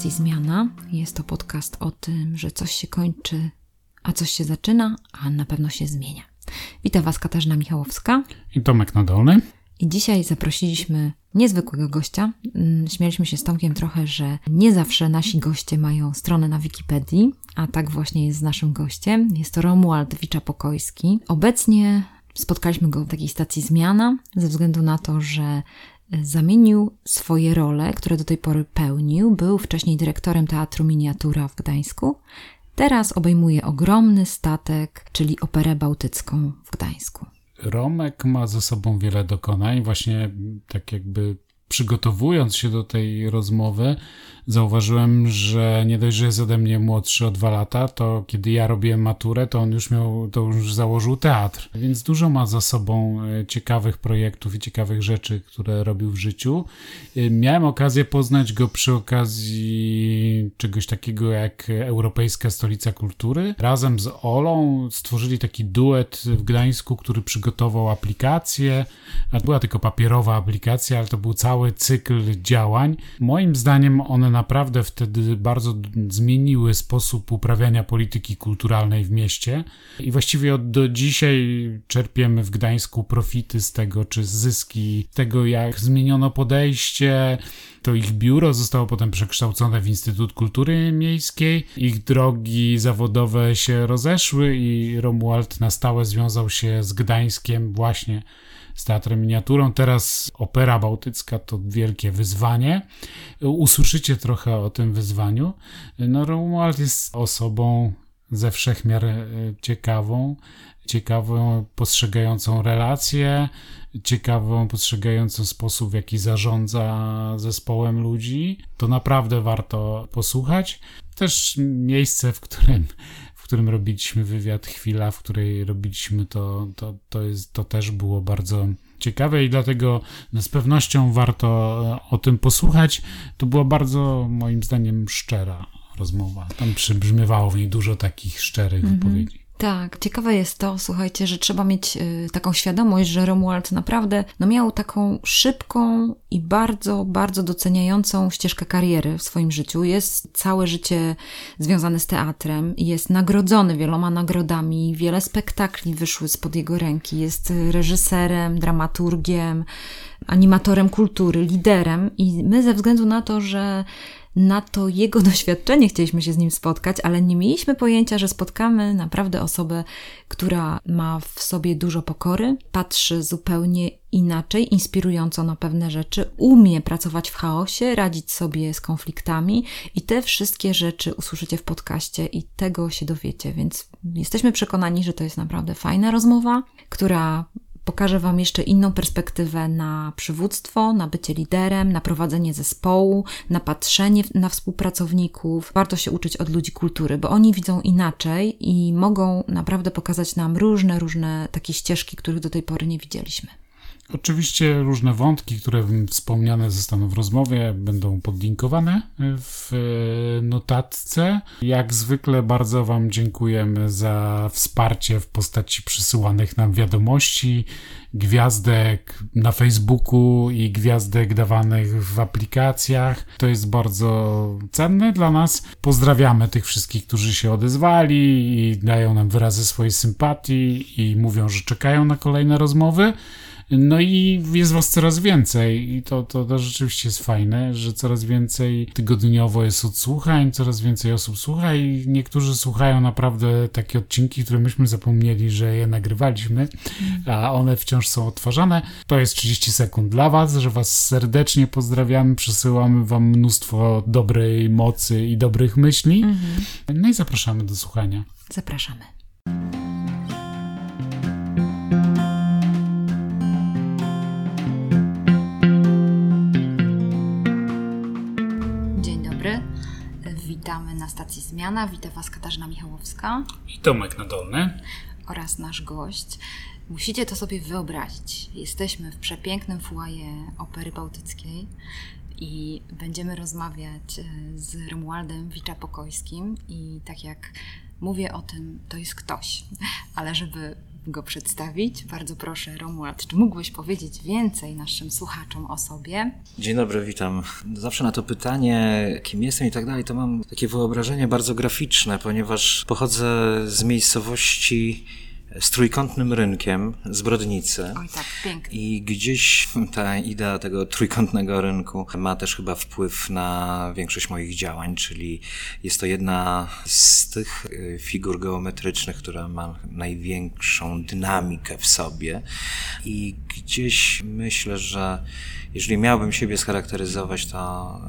stacji Zmiana. Jest to podcast o tym, że coś się kończy, a coś się zaczyna, a na pewno się zmienia. Witam Was Katarzyna Michałowska i Tomek Nadolny. I dzisiaj zaprosiliśmy niezwykłego gościa. Mm, śmialiśmy się z Tomkiem trochę, że nie zawsze nasi goście mają stronę na Wikipedii, a tak właśnie jest z naszym gościem. Jest to Romuald Wicza-Pokojski. Obecnie spotkaliśmy go w takiej stacji Zmiana, ze względu na to, że zamienił swoje role, które do tej pory pełnił. Był wcześniej dyrektorem Teatru Miniatura w Gdańsku. Teraz obejmuje ogromny statek, czyli Operę Bałtycką w Gdańsku. Romek ma ze sobą wiele dokonań, właśnie tak jakby przygotowując się do tej rozmowy, zauważyłem, że nie dość, że jest ode mnie młodszy o dwa lata, to kiedy ja robiłem maturę, to on już miał, to już założył teatr. Więc dużo ma za sobą e, ciekawych projektów i ciekawych rzeczy, które robił w życiu. E, miałem okazję poznać go przy okazji czegoś takiego jak Europejska Stolica Kultury. Razem z Olą stworzyli taki duet w Gdańsku, który przygotował aplikację. Była tylko papierowa aplikacja, ale to był cały cykl działań. Moim zdaniem one naprawdę wtedy bardzo zmieniły sposób uprawiania polityki kulturalnej w mieście i właściwie od do dzisiaj czerpiemy w Gdańsku profity z tego, czy zyski tego, jak zmieniono podejście. To ich biuro zostało potem przekształcone w Instytut Kultury Miejskiej. Ich drogi zawodowe się rozeszły i Romuald na stałe związał się z Gdańskiem właśnie z teatrem miniaturą. Teraz opera bałtycka to wielkie wyzwanie. Usłyszycie trochę o tym wyzwaniu. No, Romuald jest osobą ze wszechmiar e, ciekawą, ciekawą, postrzegającą relacje, ciekawą, postrzegającą sposób, w jaki zarządza zespołem ludzi. To naprawdę warto posłuchać. Też miejsce, w którym którym robiliśmy wywiad, chwila, w której robiliśmy to, to, to, jest, to też było bardzo ciekawe i dlatego z pewnością warto o tym posłuchać. To była bardzo, moim zdaniem, szczera rozmowa. Tam przybrzmiewało w niej dużo takich szczerych mm -hmm. wypowiedzi. Tak, ciekawe jest to, słuchajcie, że trzeba mieć y, taką świadomość, że Romuald naprawdę no, miał taką szybką i bardzo, bardzo doceniającą ścieżkę kariery w swoim życiu. Jest całe życie związane z teatrem, jest nagrodzony wieloma nagrodami, wiele spektakli wyszły spod jego ręki. Jest reżyserem, dramaturgiem, animatorem kultury, liderem i my ze względu na to, że na to jego doświadczenie chcieliśmy się z nim spotkać, ale nie mieliśmy pojęcia, że spotkamy naprawdę osobę, która ma w sobie dużo pokory, patrzy zupełnie inaczej, inspirująco na pewne rzeczy, umie pracować w chaosie, radzić sobie z konfliktami i te wszystkie rzeczy usłyszycie w podcaście i tego się dowiecie, więc jesteśmy przekonani, że to jest naprawdę fajna rozmowa, która Pokażę Wam jeszcze inną perspektywę na przywództwo, na bycie liderem, na prowadzenie zespołu, na patrzenie na współpracowników. Warto się uczyć od ludzi kultury, bo oni widzą inaczej i mogą naprawdę pokazać nam różne, różne takie ścieżki, których do tej pory nie widzieliśmy. Oczywiście różne wątki, które wspomniane zostaną w rozmowie, będą podlinkowane w e, notatce. Jak zwykle bardzo Wam dziękujemy za wsparcie w postaci przysyłanych nam wiadomości, gwiazdek na Facebooku i gwiazdek dawanych w aplikacjach. To jest bardzo cenne dla nas. Pozdrawiamy tych wszystkich, którzy się odezwali i dają nam wyrazy swojej sympatii i mówią, że czekają na kolejne rozmowy. No i jest was coraz więcej i to, to, to rzeczywiście jest fajne, że coraz więcej tygodniowo jest odsłuchań, coraz więcej osób słucha i niektórzy słuchają naprawdę takie odcinki, które myśmy zapomnieli, że je nagrywaliśmy, a one wciąż są odtwarzane. To jest 30 sekund dla was, że was serdecznie pozdrawiamy, przesyłamy wam mnóstwo dobrej mocy i dobrych myśli. Mhm. No i zapraszamy do słuchania. Zapraszamy. Witamy na stacji Zmiana. Witam Was Katarzyna Michałowska. I Tomek Nadolny. Oraz nasz gość. Musicie to sobie wyobrazić. Jesteśmy w przepięknym foyer Opery Bałtyckiej i będziemy rozmawiać e, z Romualdem Wicza-Pokojskim i tak jak mówię o tym, to jest ktoś. Ale żeby go przedstawić. Bardzo proszę, Romuald, czy mógłbyś powiedzieć więcej naszym słuchaczom o sobie? Dzień dobry, witam. Zawsze na to pytanie, kim jestem i tak dalej, to mam takie wyobrażenie bardzo graficzne, ponieważ pochodzę z miejscowości z trójkątnym rynkiem z Brodnicy. Oj tak, pięknie. I gdzieś ta idea tego trójkątnego rynku ma też chyba wpływ na większość moich działań, czyli jest to jedna z tych y, figur geometrycznych, która ma największą dynamikę w sobie. I gdzieś myślę, że jeżeli miałbym siebie scharakteryzować, to,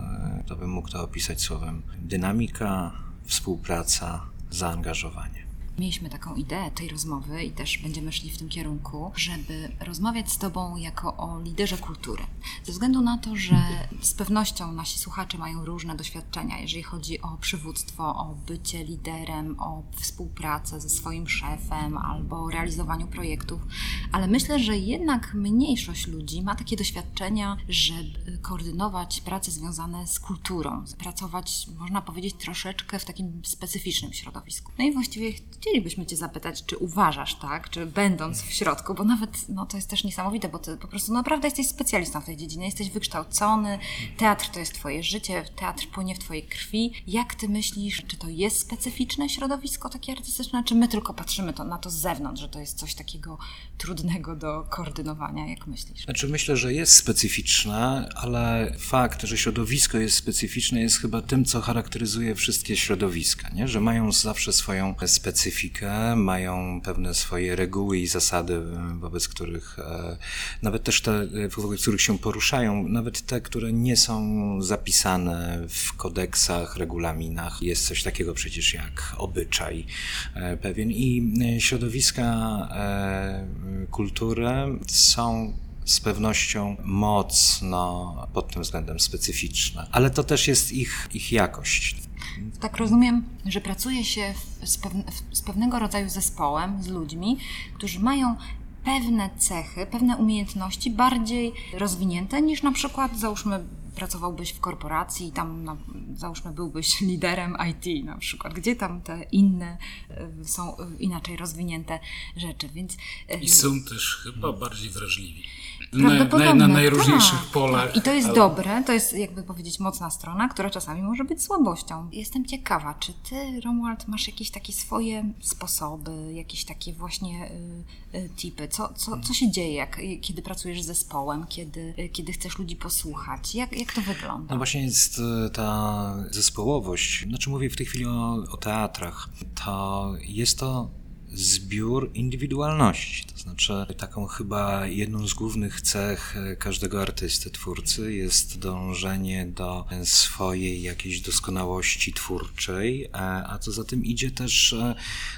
y, to bym mógł to opisać słowem dynamika, współpraca, zaangażowanie. Mieliśmy taką ideę tej rozmowy i też będziemy szli w tym kierunku, żeby rozmawiać z Tobą jako o liderze kultury. Ze względu na to, że z pewnością nasi słuchacze mają różne doświadczenia, jeżeli chodzi o przywództwo, o bycie liderem, o współpracę ze swoim szefem albo realizowaniu projektów, ale myślę, że jednak mniejszość ludzi ma takie doświadczenia, żeby koordynować prace związane z kulturą, pracować, można powiedzieć, troszeczkę w takim specyficznym środowisku. No i właściwie chcielibyśmy Cię zapytać, czy uważasz tak, czy będąc w środku, bo nawet no, to jest też niesamowite, bo Ty po prostu naprawdę jesteś specjalistą w tej dziedzinie, jesteś wykształcony, teatr to jest Twoje życie, teatr płynie w Twojej krwi. Jak Ty myślisz, czy to jest specyficzne środowisko takie artystyczne, czy my tylko patrzymy to, na to z zewnątrz, że to jest coś takiego trudnego do koordynowania, jak myślisz? Znaczy myślę, że jest specyficzne, ale fakt, że środowisko jest specyficzne jest chyba tym, co charakteryzuje wszystkie środowiska, nie? że mają zawsze swoją specyfikę specyfikę, mają pewne swoje reguły i zasady, wobec których e, nawet też te, wobec których się poruszają, nawet te, które nie są zapisane w kodeksach, regulaminach. Jest coś takiego przecież jak obyczaj e, pewien i e, środowiska kultury są z pewnością mocno pod tym względem specyficzne, ale to też jest ich, ich jakość. Tak rozumiem, że pracuje się z, pewne, z pewnego rodzaju zespołem, z ludźmi, którzy mają pewne cechy, pewne umiejętności bardziej rozwinięte niż na przykład, załóżmy, pracowałbyś w korporacji i tam, no, załóżmy, byłbyś liderem IT na przykład, gdzie tam te inne y, są y, inaczej rozwinięte rzeczy, więc... Y, I są też chyba bardziej wrażliwi. Na, na, na najróżniejszych tak, polach. Tak. I to jest ale... dobre, to jest jakby powiedzieć mocna strona, która czasami może być słabością. Jestem ciekawa, czy ty, Romuald, masz jakieś takie swoje sposoby, jakieś takie właśnie y, y, tipy? Co, co, co się dzieje, jak, kiedy pracujesz z zespołem, kiedy, y, kiedy chcesz ludzi posłuchać? Jak, jak to wygląda? No właśnie jest y, ta zespołowość. Znaczy mówię w tej chwili o, o teatrach. To jest to zbiór indywidualności. To znaczy, taką chyba jedną z głównych cech każdego artysty, twórcy jest dążenie do swojej jakiejś doskonałości twórczej, a co za tym idzie też e,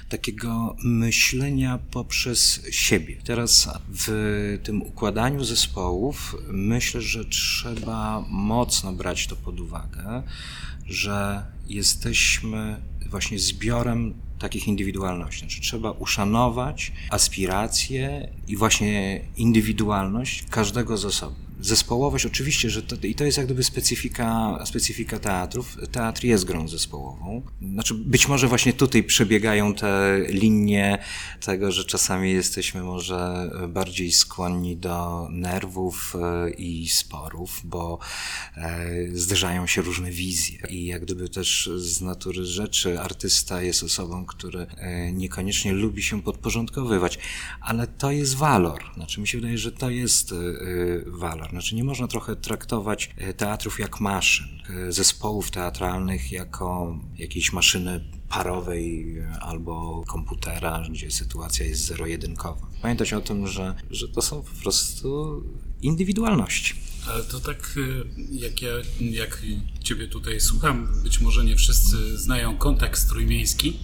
takiego myślenia poprzez siebie. Teraz w tym układaniu zespołów myślę, że trzeba mocno brać to pod uwagę, że jesteśmy właśnie zbiorem takich indywidualności. Znaczy, trzeba uszanować aspiracje i właśnie indywidualność każdego z osoby zespołowość, oczywiście, że to, i to jest jak gdyby specyfika, specyfika teatrów. Teatr jest grą zespołową. Znaczy, być może właśnie tutaj przebiegają te linie tego, że czasami jesteśmy może bardziej skłonni do nerwów e, i sporów, bo e, zderzają się różne wizje. I jak gdyby też z natury rzeczy artysta jest osobą, który e, niekoniecznie lubi się podporządkowywać, ale to jest walor. Znaczy, mi się wydaje, że to jest walor. Znaczy nie można trochę traktować e, teatrów jak maszyn, e, zespołów teatralnych jako jakiejś maszyny parowej e, albo komputera, gdzie sytuacja jest zero-jedynkowa. Pamiętać o tym, że, że to są po prostu indywidualności. Ale to tak, jak ja, jak Ciebie tutaj słucham, być może nie wszyscy znają kontekst trójmiejski,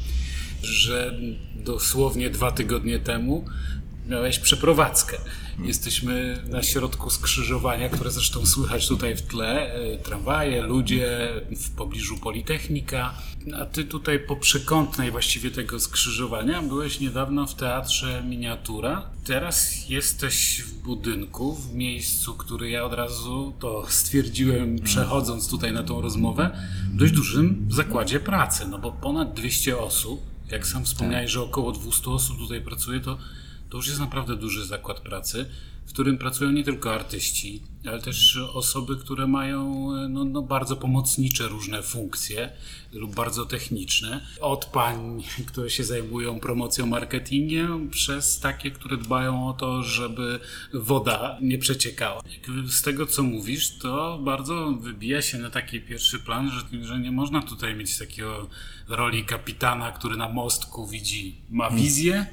że dosłownie dwa tygodnie temu miałeś przeprowadzkę. Jesteśmy na środku skrzyżowania, które zresztą słychać tutaj w tle. E, tramwaje, ludzie, w pobliżu Politechnika. A ty tutaj po przekątnej właściwie tego skrzyżowania byłeś niedawno w teatrze Miniatura. Teraz jesteś w budynku, w miejscu, który ja od razu to stwierdziłem, przechodząc tutaj na tą rozmowę, w dość dużym zakładzie pracy, no bo ponad 200 osób, jak sam wspomniałeś, że około 200 osób tutaj pracuje, to to już jest naprawdę duży zakład pracy, w którym pracują nie tylko artyści, ale też osoby, które mają no, no, bardzo pomocnicze różne funkcje lub bardzo techniczne. Od pań, które się zajmują promocją, marketingiem, przez takie, które dbają o to, żeby woda nie przeciekała. Z tego, co mówisz, to bardzo wybija się na taki pierwszy plan, że, że nie można tutaj mieć takiego roli kapitana, który na mostku widzi, ma wizję,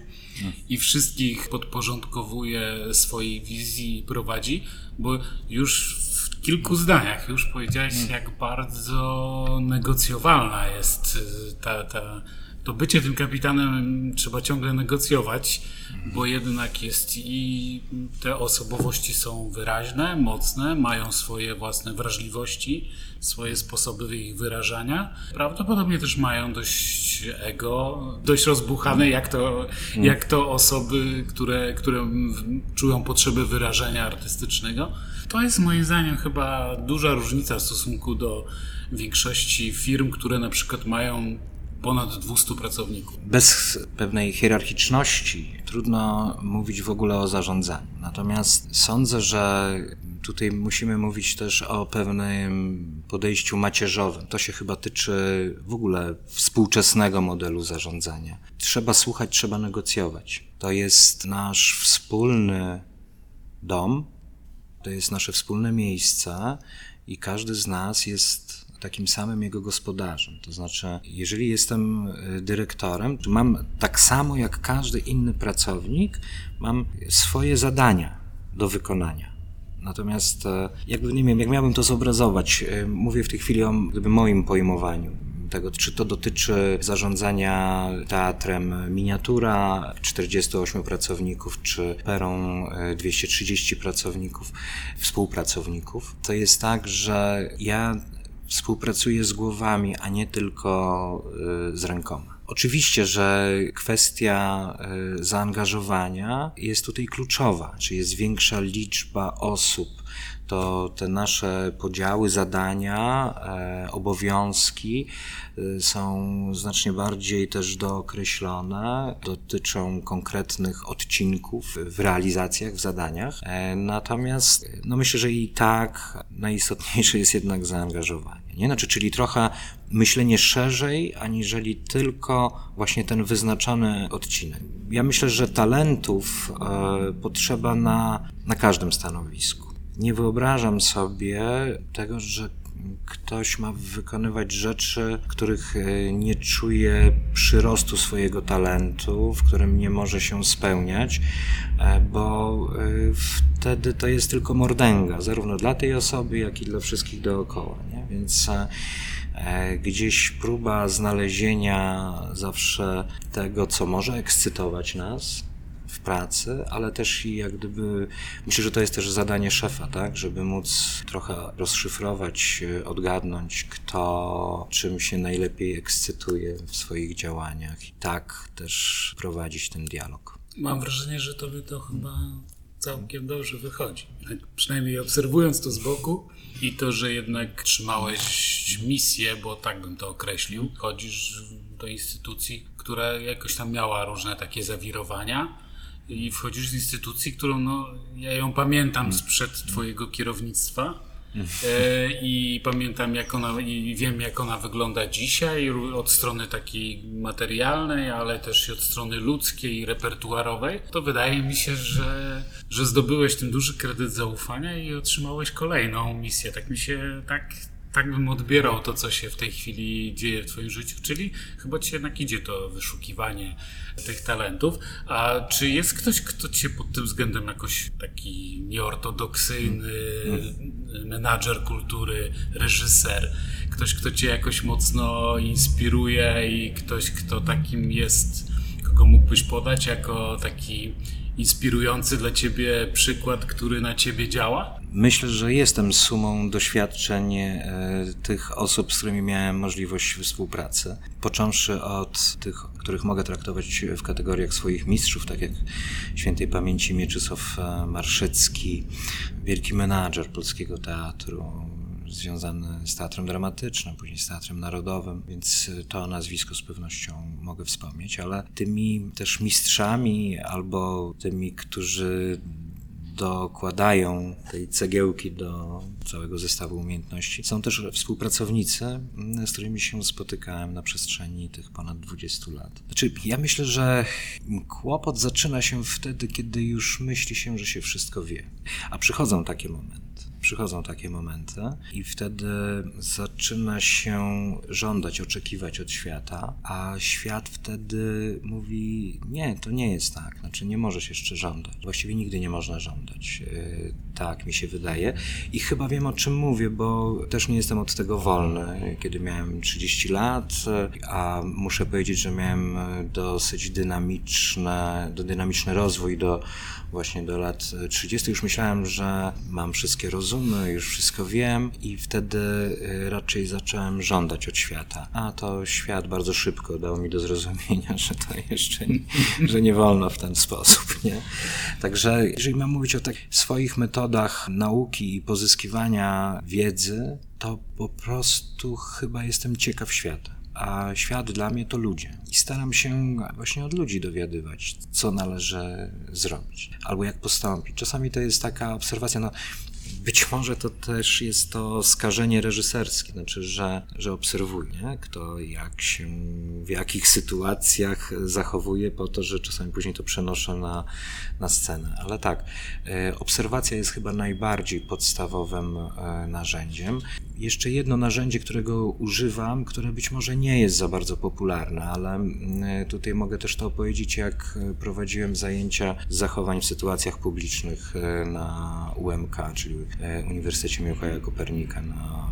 i wszystkich podporządkowuje swojej wizji i prowadzi, bo już w kilku zdaniach już powiedziałeś, mm. jak bardzo negocjowalna jest y, ta, ta, to bycie tym kapitanem trzeba ciągle negocjować, bo jednak jest i te osobowości są wyraźne, mocne, mają swoje własne wrażliwości, swoje sposoby ich wyrażania. Prawdopodobnie też mają dość ego, dość rozbuchane, jak to, jak to osoby, które, które czują potrzebę wyrażenia artystycznego. To jest moim zdaniem chyba duża różnica w stosunku do większości firm, które na przykład mają ponad 200 pracowników. Bez pewnej hierarchiczności trudno mówić w ogóle o zarządzaniu. Natomiast sądzę, że tutaj musimy mówić też o pewnym podejściu macierzowym. To się chyba tyczy w ogóle współczesnego modelu zarządzania. Trzeba słuchać, trzeba negocjować. To jest nasz wspólny dom, to jest nasze wspólne miejsce i każdy z nas jest takim samym jego gospodarzem. To znaczy, jeżeli jestem e, dyrektorem, to mam tak samo jak każdy inny pracownik, mam swoje zadania do wykonania. Natomiast e, jakby nie wiem, jak miałbym to zobrazować, e, mówię w tej chwili o moim pojmowaniu tego, czy to dotyczy zarządzania teatrem miniatura 48 pracowników, czy perą 230 pracowników, współpracowników. To jest tak, że ja współpracuje z głowami, a nie tylko y, z rękoma. Oczywiście, że kwestia y, zaangażowania jest tutaj kluczowa, czy jest większa liczba osób, to te nasze podziały, zadania, e, obowiązki e, są znacznie bardziej też dookreślone, dotyczą konkretnych odcinków w realizacjach, w zadaniach. E, natomiast no myślę, że i tak najistotniejsze jest jednak zaangażowanie. Nie? Znaczy, czyli trochę myślenie szerzej, aniżeli tylko właśnie ten wyznaczony odcinek. Ja myślę, że talentów potrzeba na, na każdym stanowisku nie wyobrażam sobie tego, że ktoś ma wykonywać rzeczy, których e, nie czuje przyrostu swojego talentu, w którym nie może się spełniać, e, bo e, wtedy to jest tylko mordęga, zarówno dla tej osoby, jak i dla wszystkich dookoła. Nie? Więc gdzieś próba znalezienia zawsze tego, co może ekscytować nas, w pracy, ale też i jak gdyby, myślę, że to jest też zadanie szefa, tak, żeby móc trochę rozszyfrować, odgadnąć, kto czym się najlepiej ekscytuje w swoich działaniach i tak też prowadzić ten dialog. Mam wrażenie, że to by to chyba całkiem dobrze wychodzi. Przynajmniej obserwując to z boku i to, że jednak trzymałeś misję, bo tak bym to określił, chodzisz do instytucji, która jakoś tam miała różne takie zawirowania, i wchodzisz z instytucji, którą no, ja ją pamiętam sprzed twojego kierownictwa. E, i pamiętam jak ona, i wiem jak ona wygląda dzisiaj od strony takiej materialnej, ale też i od strony ludzkiej, repertuarowej, to wydaje mi się, że, że zdobyłeś tym duży kredyt zaufania i otrzymałeś kolejną misję. Tak mi się, tak, tak bym odbierał to, co się w tej chwili dzieje w Twoim życiu, czyli chyba Ci jednak idzie to wyszukiwanie tych talentów. A czy jest ktoś, kto Cię pod tym względem jakoś taki nieortodoksyjny menadżer kultury, reżyser, ktoś, kto Cię jakoś mocno inspiruje i ktoś, kto takim jest, kogo mógłbyś podać jako taki inspirujący dla ciebie przykład, który na ciebie działa? Myślę, że jestem sumą doświadczeń e, tych osób, z którymi miałem możliwość współpracy. Począwszy od tych, których mogę traktować w kategoriach swoich mistrzów, tak jak świętej pamięci Mieczysław e, Marszycki, wielki menadżer polskiego teatru, związany z teatrem dramatycznym, później z teatrem narodowym, więc to nazwisko z pewnością mogę wspomnieć, ale tymi też mistrzami albo tymi, którzy dokładają tej cegiełki do całego zestawu umiejętności. Są też współpracownicy, z którymi się spotykałem na przestrzeni tych ponad 20 lat. Znaczy, ja myślę, że kłopot zaczyna się wtedy, kiedy już myśli się, że się wszystko wie. A przychodzą takie momenty przychodzą takie momenty i wtedy zaczyna się żądać, oczekiwać od świata, a świat wtedy mówi: Nie, to nie jest tak, znaczy nie możesz jeszcze żądać. Właściwie nigdy nie można żądać. Y, tak mi się wydaje. I chyba wiem o czym mówię, bo też nie jestem od tego wolny. Kiedy miałem 30 lat, a muszę powiedzieć, że miałem dosyć dynamiczne, dynamiczny rozwój do właśnie do lat 30. już myślałem, że mam wszystkie rozumy, już wszystko wiem i wtedy y, raczej zacząłem żądać od świata. A to świat bardzo szybko dał mi do zrozumienia, że to jeszcze nie, że nie wolno w ten sposób, nie? Także jeżeli mam mówić o tak swoich metodach nauki i pozyskiwania wiedzy, to po prostu chyba jestem ciekaw świata a świat dla mnie to ludzie. I staram się właśnie od ludzi dowiadywać, co należy zrobić, albo jak postąpić. Czasami to jest taka obserwacja, no być może to też jest to skażenie reżyserskie, znaczy, że, że obserwuję, kto jak się, w jakich sytuacjach zachowuje, po to, że czasami później to przenoszę na, na scenę. Ale tak, e, obserwacja jest chyba najbardziej podstawowym e, narzędziem. Jeszcze jedno narzędzie, którego używam, które być może nie jest za bardzo popularne, ale mm, tutaj mogę też to opowiedzieć, jak prowadziłem zajęcia zachowań w sytuacjach publicznych e, na UMK, czyli e, Uniwersytecie Mikołaja Kopernika na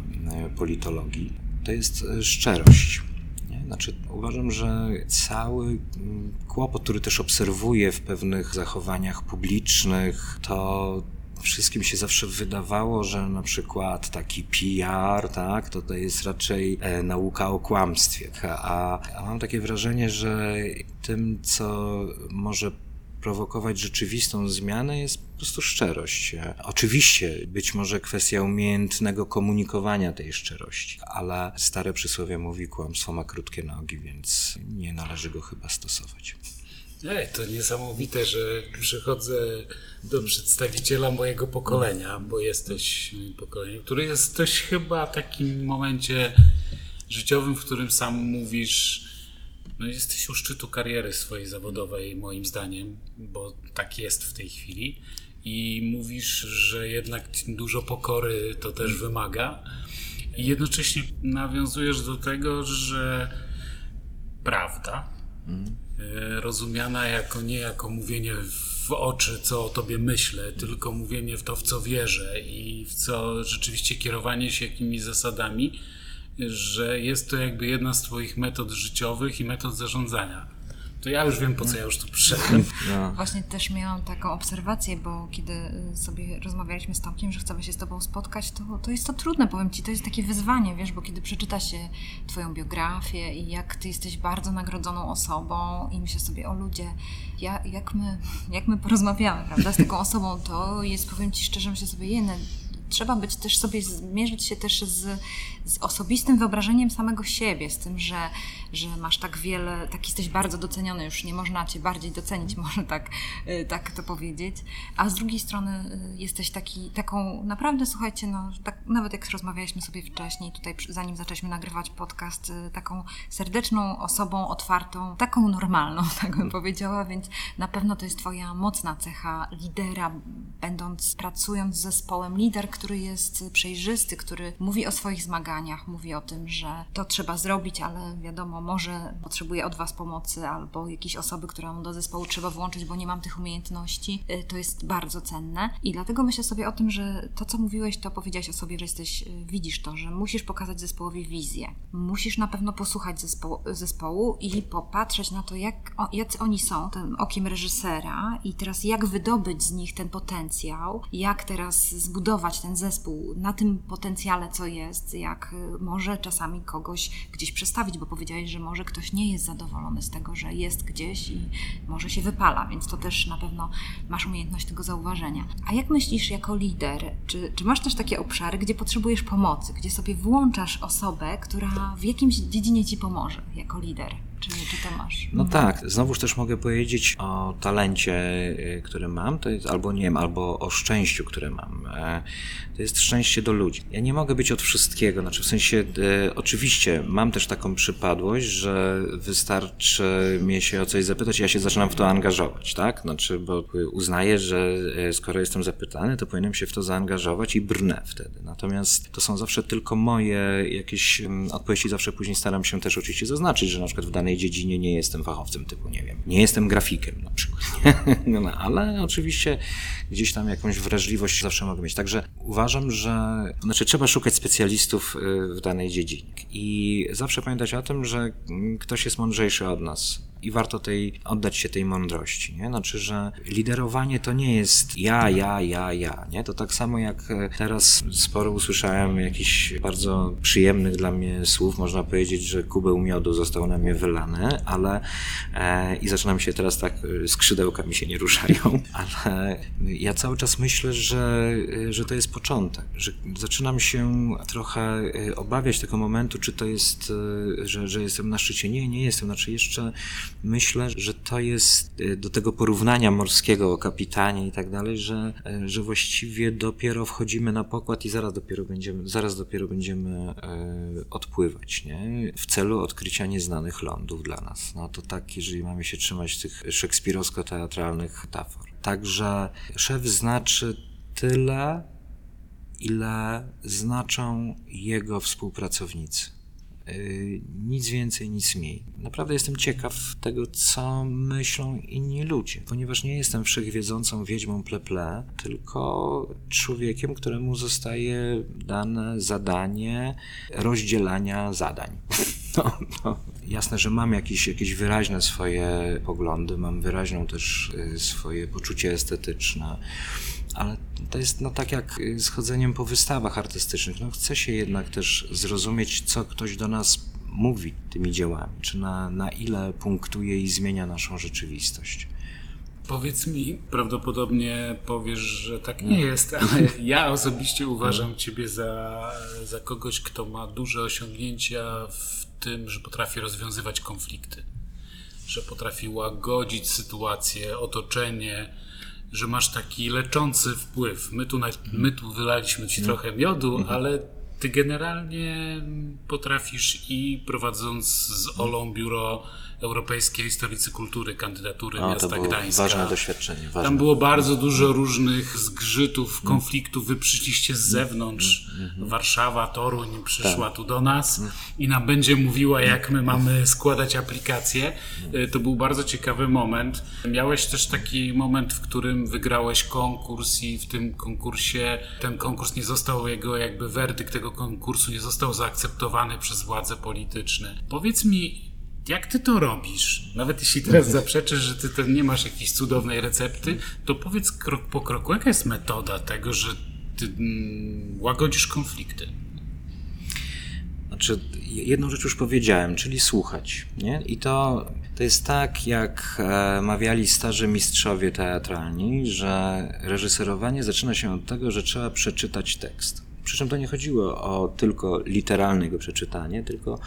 politologii. To jest e, szczerość. Znaczy, uważam, że cały kłopot, który też obserwuję w pewnych zachowaniach publicznych, to wszystkim się zawsze wydawało, że na przykład taki PR, tak, to to jest raczej e, nauka o kłamstwie. A, a mam takie wrażenie, że tym, co może prowokować rzeczywistą zmianę jest po prostu szczerość. Oczywiście być może kwestia umiejętnego komunikowania tej szczerości, ale stare przysłowie mówi kłamstwo ma krótkie nogi, więc nie należy go chyba stosować. Ej, to niesamowite, że przychodzę do przedstawiciela mojego pokolenia, bo jesteś pokoleniem, który jesteś chyba w takim momencie życiowym, w którym sam mówisz, no jesteś u szczytu kariery swojej zawodowej, moim zdaniem, bo tak jest w tej chwili. I mówisz, że jednak dużo pokory to też wymaga. I jednocześnie nawiązujesz do tego, że prawda, mm rozumiana jako nie jako mówienie w oczy, co o tobie myślę, tylko mówienie w to, w co wierzę i w co rzeczywiście kierowanie się jakimiś zasadami, że jest to jakby jedna z twoich metod życiowych i metod zarządzania to ja już wiem, po co ja już tu przyszedłem. No. Właśnie też miałam taką obserwację, bo kiedy y, sobie rozmawialiśmy z Tomkiem, że chcemy się z Tobą spotkać, to, to jest to trudne, powiem Ci, to jest takie wyzwanie, wiesz, bo kiedy przeczyta się Twoją biografię i jak Ty jesteś bardzo nagrodzoną osobą i myślę sobie, o ludzie, ja, jak, my, jak my porozmawiamy, prawda, z taką osobą, to jest, powiem Ci szczerze, myślę sobie, jene, trzeba być też sobie, zmierzyć się też z, z osobistym wyobrażeniem samego siebie, z tym, że, że masz tak wiele, tak jesteś bardzo doceniony, już nie można cię bardziej docenić, może tak, y, tak to powiedzieć, a z drugiej strony y, jesteś taki, taką, naprawdę słuchajcie, no, tak, nawet jak rozmawialiśmy sobie wcześniej, tutaj zanim zaczęliśmy nagrywać podcast, y, taką serdeczną osobą, otwartą, taką normalną, tak bym powiedziała, więc na pewno to jest twoja mocna cecha lidera, będąc, pracując z zespołem, lider, który jest przejrzysty, który mówi o swoich zmaganiach, mówi o tym, że to trzeba zrobić, ale wiadomo, może potrzebuje od Was pomocy albo jakiejś osoby, którą do zespołu trzeba włączyć, bo nie mam tych umiejętności. Y, to jest bardzo cenne. I dlatego myślę sobie o tym, że to, co mówiłeś, to powiedziałeś o sobie, że jesteś, y, widzisz to, że musisz pokazać zespołowi wizję. Musisz na pewno posłuchać zespołu, zespołu i popatrzeć na to, jak, jacy oni są, tym okiem reżysera i teraz jak wydobyć z nich ten potencjał, jak teraz zbudować ten zespół na tym potencjale, co jest, jak y, może czasami kogoś gdzieś przestawić, bo powiedziałeś, że może ktoś nie jest zadowolony z tego, że jest gdzieś i może się wypala, więc to też na pewno masz umiejętność tego zauważenia. A jak myślisz jako lider, czy, czy masz też takie obszary, gdzie potrzebujesz pomocy, gdzie sobie włączasz osobę, która w jakimś dziedzinie ci pomoże jako lider? Czy, czy to masz? No tak, znowuż też mogę powiedzieć o talencie, y, który mam, to jest albo nie wiem, albo o szczęściu, które mam. E, to jest szczęście do ludzi. Ja nie mogę być od wszystkiego, znaczy w sensie, e, oczywiście mam też taką przypadłość, że wystarczy mnie się o coś zapytać ja się zaczynam w to angażować, tak? Znaczy, bo uznaję, że e, skoro jestem zapytany, to powinienem się w to zaangażować i brnę wtedy. Natomiast to są zawsze tylko moje jakieś mm, odpowiedzi, zawsze później staram się też oczywiście zaznaczyć, że na przykład w danej dziedzinie nie jestem fachowcem typu, nie wiem, nie jestem grafikiem na przykład, no, no, ale oczywiście gdzieś tam jakąś wrażliwość zawsze mogę mieć. Także uważam, że znaczy trzeba szukać specjalistów y, w danej dziedzinie. I zawsze pamiętać o tym, że ktoś jest mądrzejszy od nas i warto tej, oddać się tej mądrości, nie? Znaczy, że liderowanie to nie jest ja, ja, ja, ja, nie? To tak samo jak e, teraz sporo usłyszałem jakichś bardzo przyjemnych dla mnie słów, można powiedzieć, że kubeł miodu został na mnie wylany, ale e, i zaczynam się teraz tak, e, skrzydełka mi się nie ruszają, ale ja cały czas myślę, że, e, że to jest początek, że zaczynam się trochę obawiać tego momentu, czy to jest, że, że jestem na szczycie. Nie, nie jestem, znaczy jeszcze myślę, że to jest y, do tego porównania morskiego o kapitanie i tak dalej, że, y, że właściwie dopiero wchodzimy na pokład i zaraz dopiero będziemy, zaraz dopiero będziemy y, odpływać, nie? W celu odkrycia nieznanych lądów dla nas. No to tak, jeżeli mamy się trzymać tych szekspirowsko-teatralnych metafor. Także szef znaczy tyle, ile znaczą jego współpracownicy. Y, nic więcej, nic mniej. Naprawdę jestem ciekaw tego, co myślą inni ludzie, ponieważ nie jestem wszechwiedzącą wiedźmą pleple, tylko człowiekiem, któremu zostaje dane zadanie rozdzielania zadań. No, no. Jasne, że mam jakieś, jakieś wyraźne swoje poglądy, mam wyraźną też y, swoje poczucie estetyczne ale to jest no tak jak z chodzeniem po wystawach artystycznych. No chce się jednak też zrozumieć, co ktoś do nas mówi tymi dziełami, czy na, na ile punktuje i zmienia naszą rzeczywistość. Powiedz mi, prawdopodobnie powiesz, że tak nie jest, ale ja osobiście uważam Ciebie za, za kogoś, kto ma duże osiągnięcia w tym, że potrafi rozwiązywać konflikty, że potrafi łagodzić sytuację, otoczenie, że masz taki leczący wpływ. My tu, na, my tu wylaliśmy ci trochę miodu, mhm. ale ty generalnie potrafisz i prowadząc z Olą biuro Europejskiej Stolicy Kultury, kandydatury o, miasta to było Gdańska. Ważne doświadczenie. Ważne. Tam było bardzo dużo różnych zgrzytów, mm. konfliktów. Wy przyszliście z zewnątrz. Mm, mm, Warszawa, Toruń przyszła tak. tu do nas i nam będzie mówiła, jak my mamy składać aplikacje. E, to był bardzo ciekawy moment. Miałeś też taki moment, w którym wygrałeś konkurs i w tym konkursie ten konkurs nie został, jego jakby werdykt tego konkursu nie został zaakceptowany przez władze polityczne. Powiedz mi, jak ty to robisz? Nawet jeśli teraz zaprzeczysz, że ty to nie masz jakiejś cudownej recepty, to powiedz krok po kroku, jaka jest metoda tego, że ty mm, łagodzisz konflikty? Znaczy, jedną rzecz już powiedziałem, czyli słuchać. Nie? I to, to jest tak, jak e, mawiali starzy mistrzowie teatralni, że reżyserowanie zaczyna się od tego, że trzeba przeczytać tekst. Przy czym to nie chodziło o tylko literalne jego przeczytanie, tylko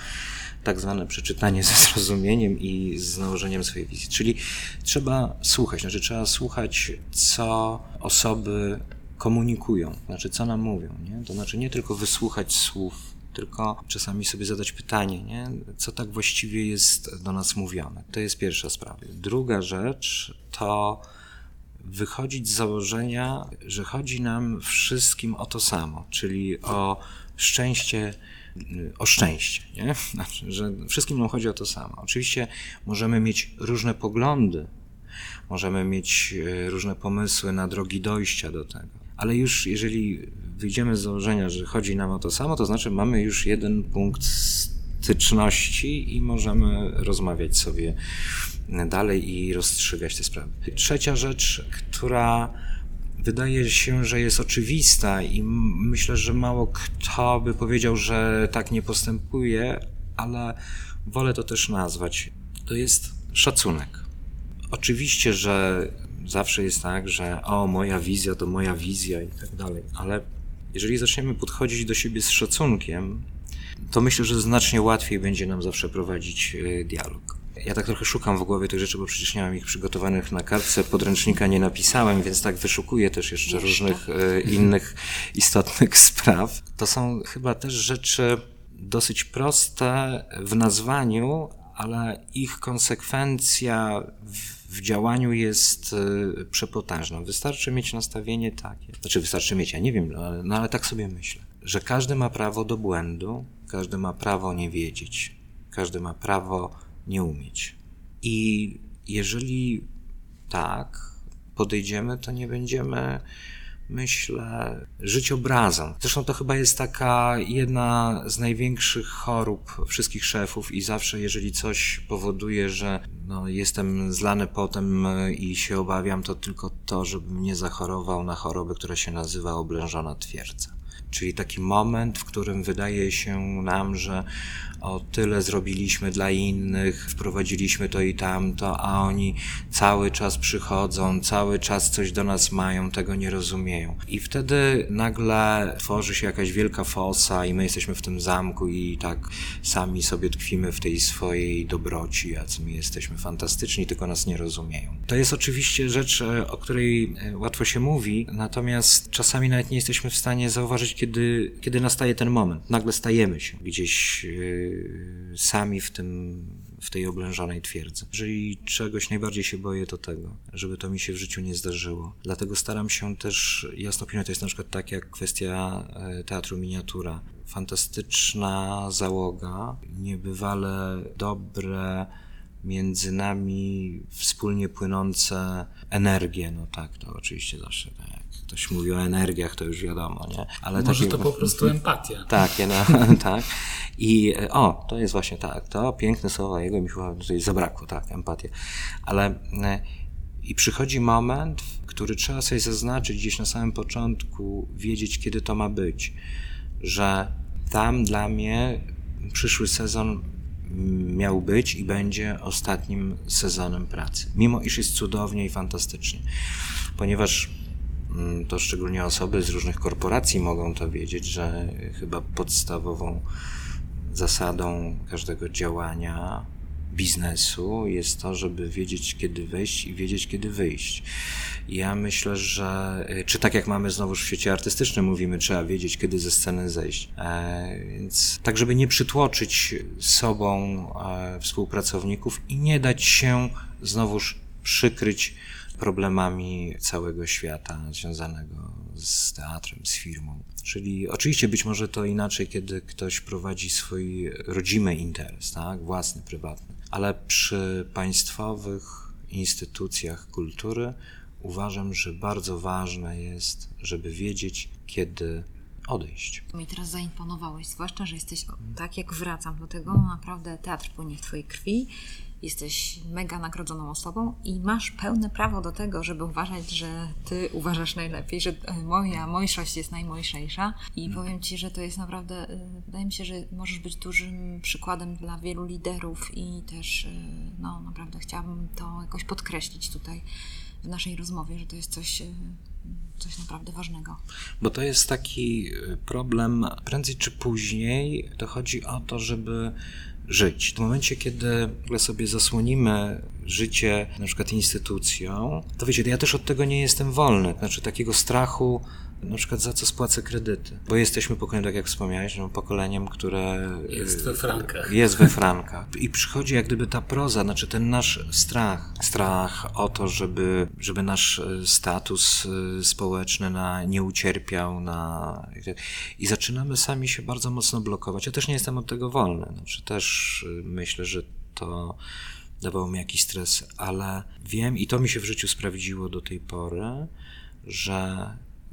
tak zwane przeczytanie ze zrozumieniem i z nałożeniem swojej wizji. Czyli trzeba słuchać, znaczy trzeba słuchać, co osoby komunikują, znaczy co nam mówią. Nie? To znaczy nie tylko wysłuchać słów, tylko czasami sobie zadać pytanie, nie? co tak właściwie jest do nas mówione. To jest pierwsza sprawa. Druga rzecz to wychodzić z założenia, że chodzi nam wszystkim o to samo, czyli o szczęście o szczęście, nie? Znaczy, że wszystkim nam chodzi o to samo. Oczywiście możemy mieć różne poglądy, możemy mieć e, różne pomysły na drogi dojścia do tego, ale już jeżeli wyjdziemy z założenia, że chodzi nam o to samo, to znaczy mamy już jeden punkt styczności i możemy rozmawiać sobie dalej i rozstrzygać te sprawy. Trzecia rzecz, która wydaje się, że jest oczywista i myślę, że mało kto by powiedział, że tak nie postępuje, ale wolę to też nazwać. To jest szacunek. Oczywiście, że zawsze jest tak, że o, moja wizja to moja wizja i tak dalej, ale jeżeli zaczniemy podchodzić do siebie z szacunkiem, to myślę, że znacznie łatwiej będzie nam zawsze prowadzić e, dialog. Ja tak trochę szukam w głowie tych rzeczy, bo przecież nie mam ich przygotowanych na kartce, podręcznika nie napisałem, więc tak wyszukuję też jeszcze, jeszcze. różnych e, innych istotnych spraw. To są chyba też rzeczy dosyć proste w nazwaniu, ale ich konsekwencja w, w działaniu jest y, przepotężna. Wystarczy mieć nastawienie takie, znaczy wystarczy mieć, ja nie wiem, no no ale tak sobie myślę, że każdy ma prawo do błędu, każdy ma prawo nie wiedzieć, każdy ma prawo nie umieć. I jeżeli tak podejdziemy, to nie będziemy myślę, żyć obrazem. Zresztą to chyba jest taka jedna z największych chorób wszystkich szefów i zawsze, jeżeli coś powoduje, że no, jestem zlany potem i się obawiam, to tylko to, żebym nie zachorował na chorobę, która się nazywa oblężona twierdza. Czyli taki moment, w którym wydaje się nam, że o tyle zrobiliśmy dla innych, wprowadziliśmy to i tamto, a oni cały czas przychodzą, cały czas coś do nas mają, tego nie rozumieją. I wtedy nagle tworzy się jakaś wielka fosa i my jesteśmy w tym zamku i tak sami sobie tkwimy w tej swojej dobroci, jacy my jesteśmy fantastyczni, tylko nas nie rozumieją. To jest oczywiście rzecz, e, o której e, łatwo się mówi, natomiast czasami nawet nie jesteśmy w stanie zauważyć, kiedy, kiedy nastaje ten moment. Nagle stajemy się gdzieś yy, sami w tym, w tej oblężonej twierdzy. Jeżeli czegoś najbardziej się boję, to tego, żeby to mi się w życiu nie zdarzyło. Dlatego staram się też, jasno pilnować, to jest na przykład tak jak kwestia e, teatru miniatura. Fantastyczna załoga, niebywale dobre, między nami wspólnie płynące energie, no tak, to oczywiście zawsze tak ktoś mówi o energiach, to już wiadomo, nie? Ale Może takie, to po prostu empatia. Tak, no, tak. I o, to jest właśnie tak, to piękne słowa jego mi chyba tutaj zabrakło, tak, empatia. Ale i przychodzi moment, który trzeba sobie zaznaczyć gdzieś na samym początku, wiedzieć, kiedy to ma być, że tam dla mnie przyszły sezon miał być i będzie ostatnim sezonem pracy. Mimo iż jest cudownie i fantastycznie. Ponieważ Mm, to szczególnie osoby z różnych korporacji mogą to wiedzieć, że chyba podstawową zasadą każdego działania biznesu jest to, żeby wiedzieć, kiedy wejść i wiedzieć, kiedy wyjść. Ja myślę, że, czy tak jak mamy znowu w świecie artystycznym, mówimy, trzeba wiedzieć, kiedy ze sceny zejść. E, więc tak, żeby nie przytłoczyć sobą e, współpracowników i nie dać się znowuż przykryć problemami całego świata związanego z teatrem, z firmą. Czyli oczywiście być może to inaczej, kiedy ktoś prowadzi swój rodzimy interes, tak, własny, prywatny, ale przy państwowych instytucjach kultury uważam, że bardzo ważne jest, żeby wiedzieć, kiedy odejść. Mi teraz zaimponowałeś, zwłaszcza, że jesteś, tak jak wracam do tego, naprawdę teatr płynie w twojej krwi jesteś mega nagrodzoną osobą i masz pełne prawo do tego, żeby uważać, że ty uważasz najlepiej, że e, moja mojszość jest najmojszejsza i mhm. powiem ci, że to jest naprawdę, e, wydaje mi się, że możesz być dużym przykładem dla wielu liderów i też, e, no naprawdę chciałabym to jakoś podkreślić tutaj w naszej rozmowie, że to jest coś, coś naprawdę ważnego. Bo to jest taki problem, prędzej czy później to chodzi o to, żeby żyć. W momencie, kiedy sobie zasłonimy życie na przykład instytucją, to wiecie, ja też od tego nie jestem wolny. Znaczy takiego strachu na przykład za co spłacę kredyty. Bo jesteśmy pokoleniem, tak jak wspomniałeś, no, pokoleniem, które jest we frankach. Jest we frankach. I przychodzi jak gdyby ta proza, znaczy ten nasz strach. Strach o to, żeby, żeby nasz e, status e, społeczny na, nie ucierpiał. Na, I zaczynamy sami się bardzo mocno blokować. Ja też nie jestem od tego wolny. Znaczy też e, myślę, że to dawało mi jakiś stres, ale wiem i to mi się w życiu sprawdziło do tej pory, że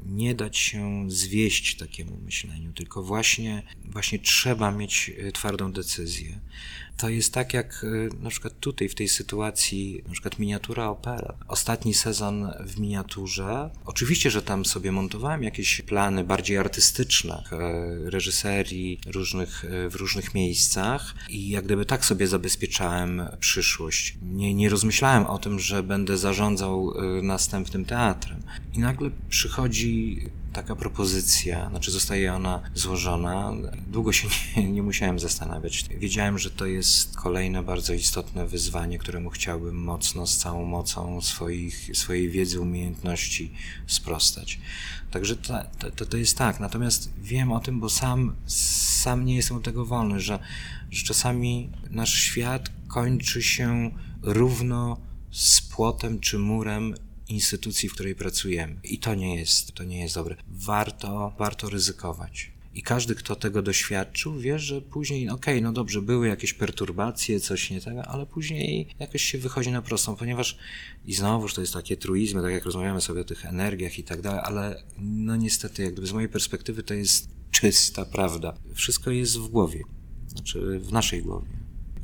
nie dać się zwieść takiemu myśleniu, tylko właśnie, właśnie trzeba mieć e, twardą decyzję. To jest tak jak y, na przykład tutaj, w tej sytuacji, na przykład miniatura opera. Ostatni sezon w miniaturze, oczywiście, że tam sobie montowałem jakieś plany bardziej artystyczne, e, reżyserii różnych, e, w różnych miejscach i jak gdyby tak sobie zabezpieczałem przyszłość. Nie, nie rozmyślałem o tym, że będę zarządzał e, następnym teatrem. I nagle przychodzi taka propozycja, znaczy zostaje ona złożona. Długo się nie, nie, musiałem zastanawiać. Wiedziałem, że to jest kolejne bardzo istotne wyzwanie, któremu chciałbym mocno, z całą mocą swoich, swojej wiedzy, umiejętności sprostać. Także to, to, to jest tak. Natomiast wiem o tym, bo sam, sam nie jestem od tego wolny, że, że czasami nasz świat kończy się równo z płotem czy murem instytucji, w której pracujemy. I to nie jest, to nie jest dobre. Warto, warto ryzykować. I każdy, kto tego doświadczył, wie, że później, okej, okay, no dobrze, były jakieś perturbacje, coś nie tego, ale później jakoś się wychodzi na prostą, ponieważ i znowuż to jest takie truizmy, tak jak rozmawiamy sobie o tych energiach i tak dalej, ale no niestety, jak gdyby z mojej perspektywy to jest czysta prawda. Wszystko jest w głowie, znaczy w naszej głowie.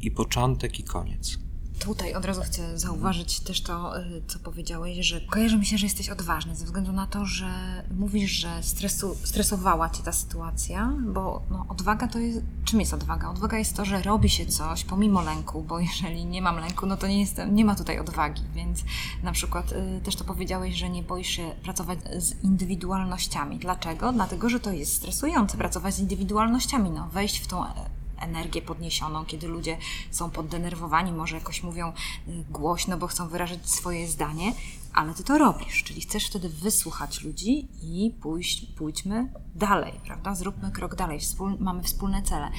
I początek, i koniec. Tutaj od razu chcę zauważyć też to, y, co powiedziałeś, że kojarzy mi się, że jesteś odważny ze względu na to, że mówisz, że stresu, stresowała cię ta sytuacja, bo no, odwaga to jest. Czym jest odwaga? Odwaga jest to, że robi się coś pomimo lęku, bo jeżeli nie mam lęku, no to nie, jestem, nie ma tutaj odwagi. Więc na przykład y, też to powiedziałeś, że nie boisz się pracować z indywidualnościami. Dlaczego? Dlatego, że to jest stresujące pracować z indywidualnościami, no, wejść w tą energię podniesioną, kiedy ludzie są poddenerwowani, może jakoś mówią y, głośno, bo chcą wyrazić swoje zdanie, ale ty to robisz, czyli chcesz wtedy wysłuchać ludzi i pójść, pójdźmy dalej, prawda? Zróbmy krok dalej, Wspól, mamy wspólne cele.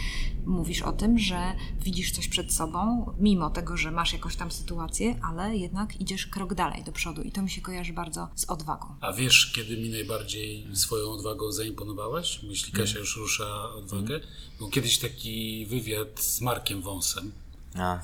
Mówisz o tym, że widzisz coś przed sobą, mimo tego, że masz jakąś tam sytuację, ale jednak idziesz krok dalej do przodu i to mi się kojarzy bardzo z odwagą. A wiesz, kiedy mi najbardziej swoją odwagą zaimponowałeś? Jeśli Kasia już rusza odwagę. Był kiedyś taki wywiad z Markiem Wąsem. A.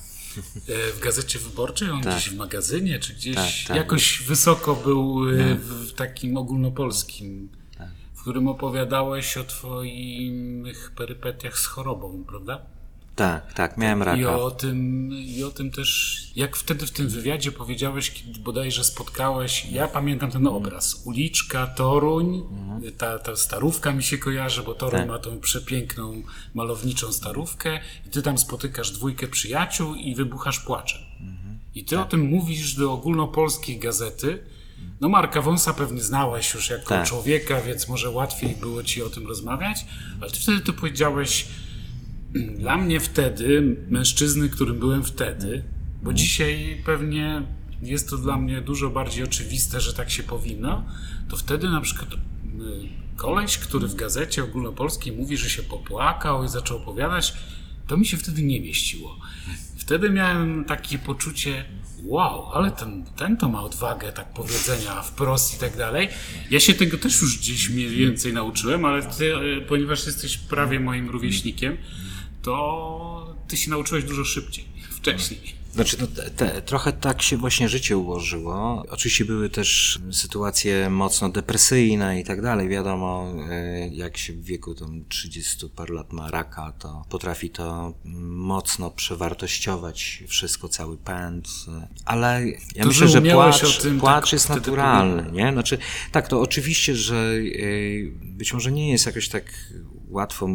E, w gazecie wyborczej, on tak. gdzieś w magazynie, czy gdzieś tak, tak. jakoś wysoko był e, w takim ogólnopolskim, tak. w którym opowiadałeś o twoich perypetiach z chorobą, prawda? Tak, tak, miałem raka. I o tym, i o tym też, jak wtedy w tym wywiadzie powiedziałeś, kiedy bodajże spotkałeś, ja pamiętam ten obraz, uliczka, Toruń, mhm. ta, ta starówka mi się kojarzy, bo Toruń tak. ma tą przepiękną, malowniczą starówkę i ty tam spotykasz dwójkę przyjaciół i wybuchasz płaczem. Mhm. I ty tak. o tym mówisz do ogólnopolskiej gazety, no Marka Wąsa pewnie znałeś już jako tak. człowieka, więc może łatwiej było ci o tym rozmawiać, ale ty wtedy to powiedziałeś, dla mnie wtedy, mężczyzny, którym byłem wtedy, bo dzisiaj pewnie jest to dla mnie dużo bardziej oczywiste, że tak się powinno, to wtedy na przykład y, koleś, który w gazecie ogólnopolskiej mówi, że się popłakał i zaczął opowiadać, to mi się wtedy nie mieściło. Wtedy miałem takie poczucie, wow, ale ten, ten to ma odwagę tak powiedzenia wprost i tak dalej. Ja się tego też już gdzieś mniej więcej nauczyłem, ale ty, y, ponieważ jesteś prawie moim rówieśnikiem, to ty się nauczyłeś dużo szybciej, wcześniej. Znaczy, no, te, trochę tak się właśnie życie ułożyło. Oczywiście były też sytuacje mocno depresyjne i tak dalej. Wiadomo, e, jak się w wieku tam 30 par lat ma raka, to potrafi to mocno przewartościować wszystko, cały pęd. Ale ja to, myślę, że płacz, tym, płacz tak, jest naturalny, nie? Znaczy, tak, to oczywiście, że e, być może nie jest jakoś tak łatwo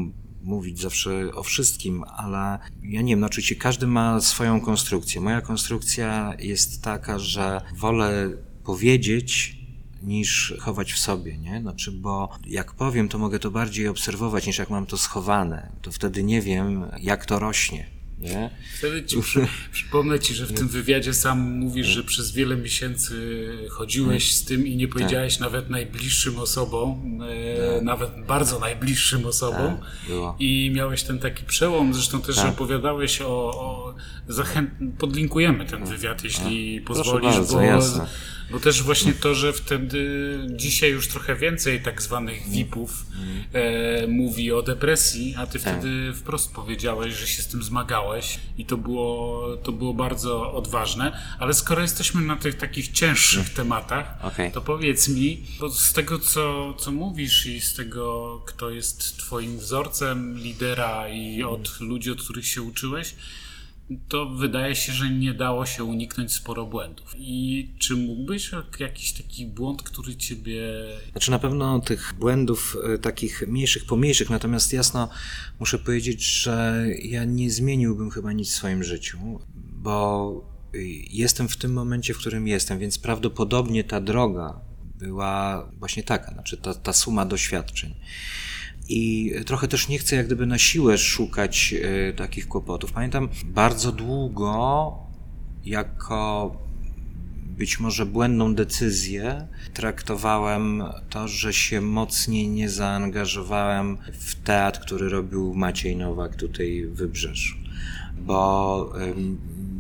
mówić zawsze o wszystkim, ale ja nie wiem, no oczywiście każdy ma swoją konstrukcję. Moja konstrukcja jest taka, że wolę powiedzieć, niż chować w sobie, nie? Znaczy, bo jak powiem, to mogę to bardziej obserwować, niż jak mam to schowane. To wtedy nie wiem, jak to rośnie. Nie? Wtedy ci przy, przypomnę ci, że w tym wywiadzie sam mówisz, że przez wiele miesięcy chodziłeś z tym i nie powiedziałeś tak. nawet najbliższym osobom, e, tak. nawet bardzo najbliższym osobom. Tak, I miałeś ten taki przełom, zresztą też tak. opowiadałeś o, o zachęt... podlinkujemy ten wywiad, jeśli pozwolisz, bardzo, bo jasne bo też właśnie to, że wtedy dzisiaj już trochę więcej tak zwanych VIP-ów e, mówi o depresji, a ty tak. wtedy wprost powiedziałeś, że się z tym zmagałeś i to było, to było bardzo odważne. Ale skoro jesteśmy na tych takich cięższych mm. tematach, okay. to powiedz mi, bo z tego co, co mówisz i z tego, kto jest twoim wzorcem lidera i od ludzi, od których się uczyłeś, to wydaje się, że nie dało się uniknąć sporo błędów. I czy mógłbyś jakiś taki błąd, który ciebie. Znaczy na pewno tych błędów e, takich mniejszych, pomniejszych, natomiast jasno muszę powiedzieć, że ja nie zmieniłbym chyba nic w swoim życiu, bo jestem w tym momencie, w którym jestem, więc prawdopodobnie ta droga była właśnie taka, znaczy ta, ta suma doświadczeń. I trochę też nie chcę jak gdyby na siłę szukać y, takich kłopotów. Pamiętam bardzo długo jako być może błędną decyzję traktowałem to, że się mocniej nie zaangażowałem w teatr, który robił Maciej Nowak tutaj w Wybrzeżu. Bo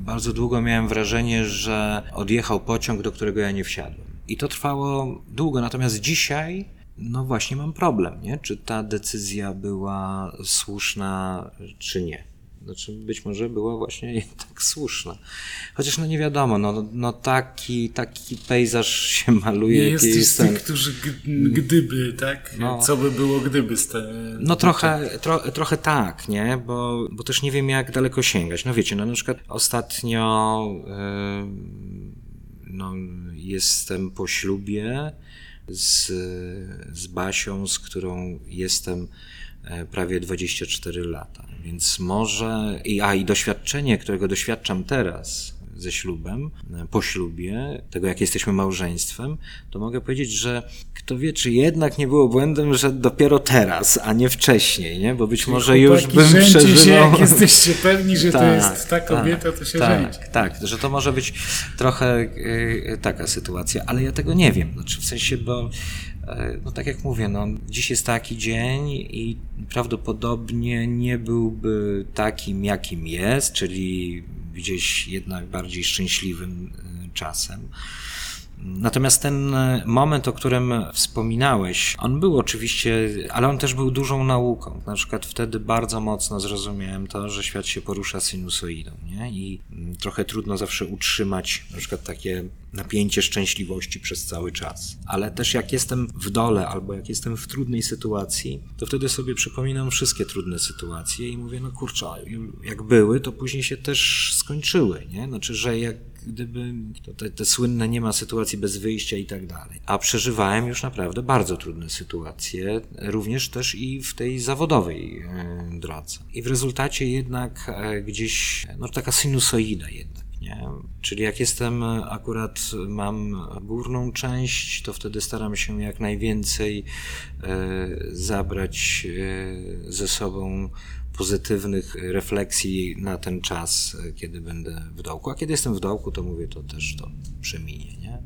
bardzo długo miałem wrażenie, że odjechał pociąg, do którego ja nie wsiadłem. I to trwało długo, natomiast dzisiaj, no właśnie mam problem, nie? Czy ta decyzja była słuszna, czy nie. Znaczy, być może była właśnie tak słuszna. Chociaż no nie wiadomo, no, no taki, taki pejzaż się maluje. Nie jesteś z tych, którzy gdyby, tak? No, Co by było gdyby z te... No trochę, tro, trochę tak, nie? Bo, bo też nie wiem jak daleko sięgać. No wiecie, no na przykład ostatnio yy, no, jestem po ślubie z, z Basią, z którą jestem e, prawie 24 lata. Więc może, i, a i doświadczenie, którego doświadczam teraz ze ślubem, po ślubie, tego jak jesteśmy małżeństwem, to mogę powiedzieć, że kto wie, czy jednak nie było błędem, że dopiero teraz, a nie wcześniej, nie? Bo być Czyli może już bym przeżywał... się, jak jesteście pewni, że tak, to jest ta kobieta, tak, to się tak, żenić. Tak, że to może być trochę y, taka sytuacja, ale ja tego nie wiem. Znaczy w sensie, bo E, no tak jak mówię, no, dziś jest taki dzień i prawdopodobnie nie byłby takim, jakim jest, czyli gdzieś jednak bardziej szczęśliwym e, czasem. Natomiast ten moment, o którym wspominałeś, on był oczywiście, ale on też był dużą nauką. Na przykład wtedy bardzo mocno zrozumiałem to, że świat się porusza sinusoidą, nie? I trochę trudno zawsze utrzymać na przykład takie napięcie szczęśliwości przez cały czas. Ale też jak jestem w dole albo jak jestem w trudnej sytuacji, to wtedy sobie przypominam wszystkie trudne sytuacje i mówię, no kurczę, jak były, to później się też skończyły, nie? Znaczy, że jak gdyby te, te słynne nie ma sytuacji bez wyjścia i tak dalej. A przeżywałem już naprawdę bardzo trudne sytuacje, również też i w tej zawodowej e, drodze. I w rezultacie jednak e, gdzieś, no taka sinusoida jednak. Nie? Czyli jak jestem, akurat mam górną część, to wtedy staram się jak najwięcej e, zabrać ze sobą pozytywnych refleksji na ten czas, kiedy będę w dołku. A kiedy jestem w dołku, to mówię, to też to przeminie. Nie?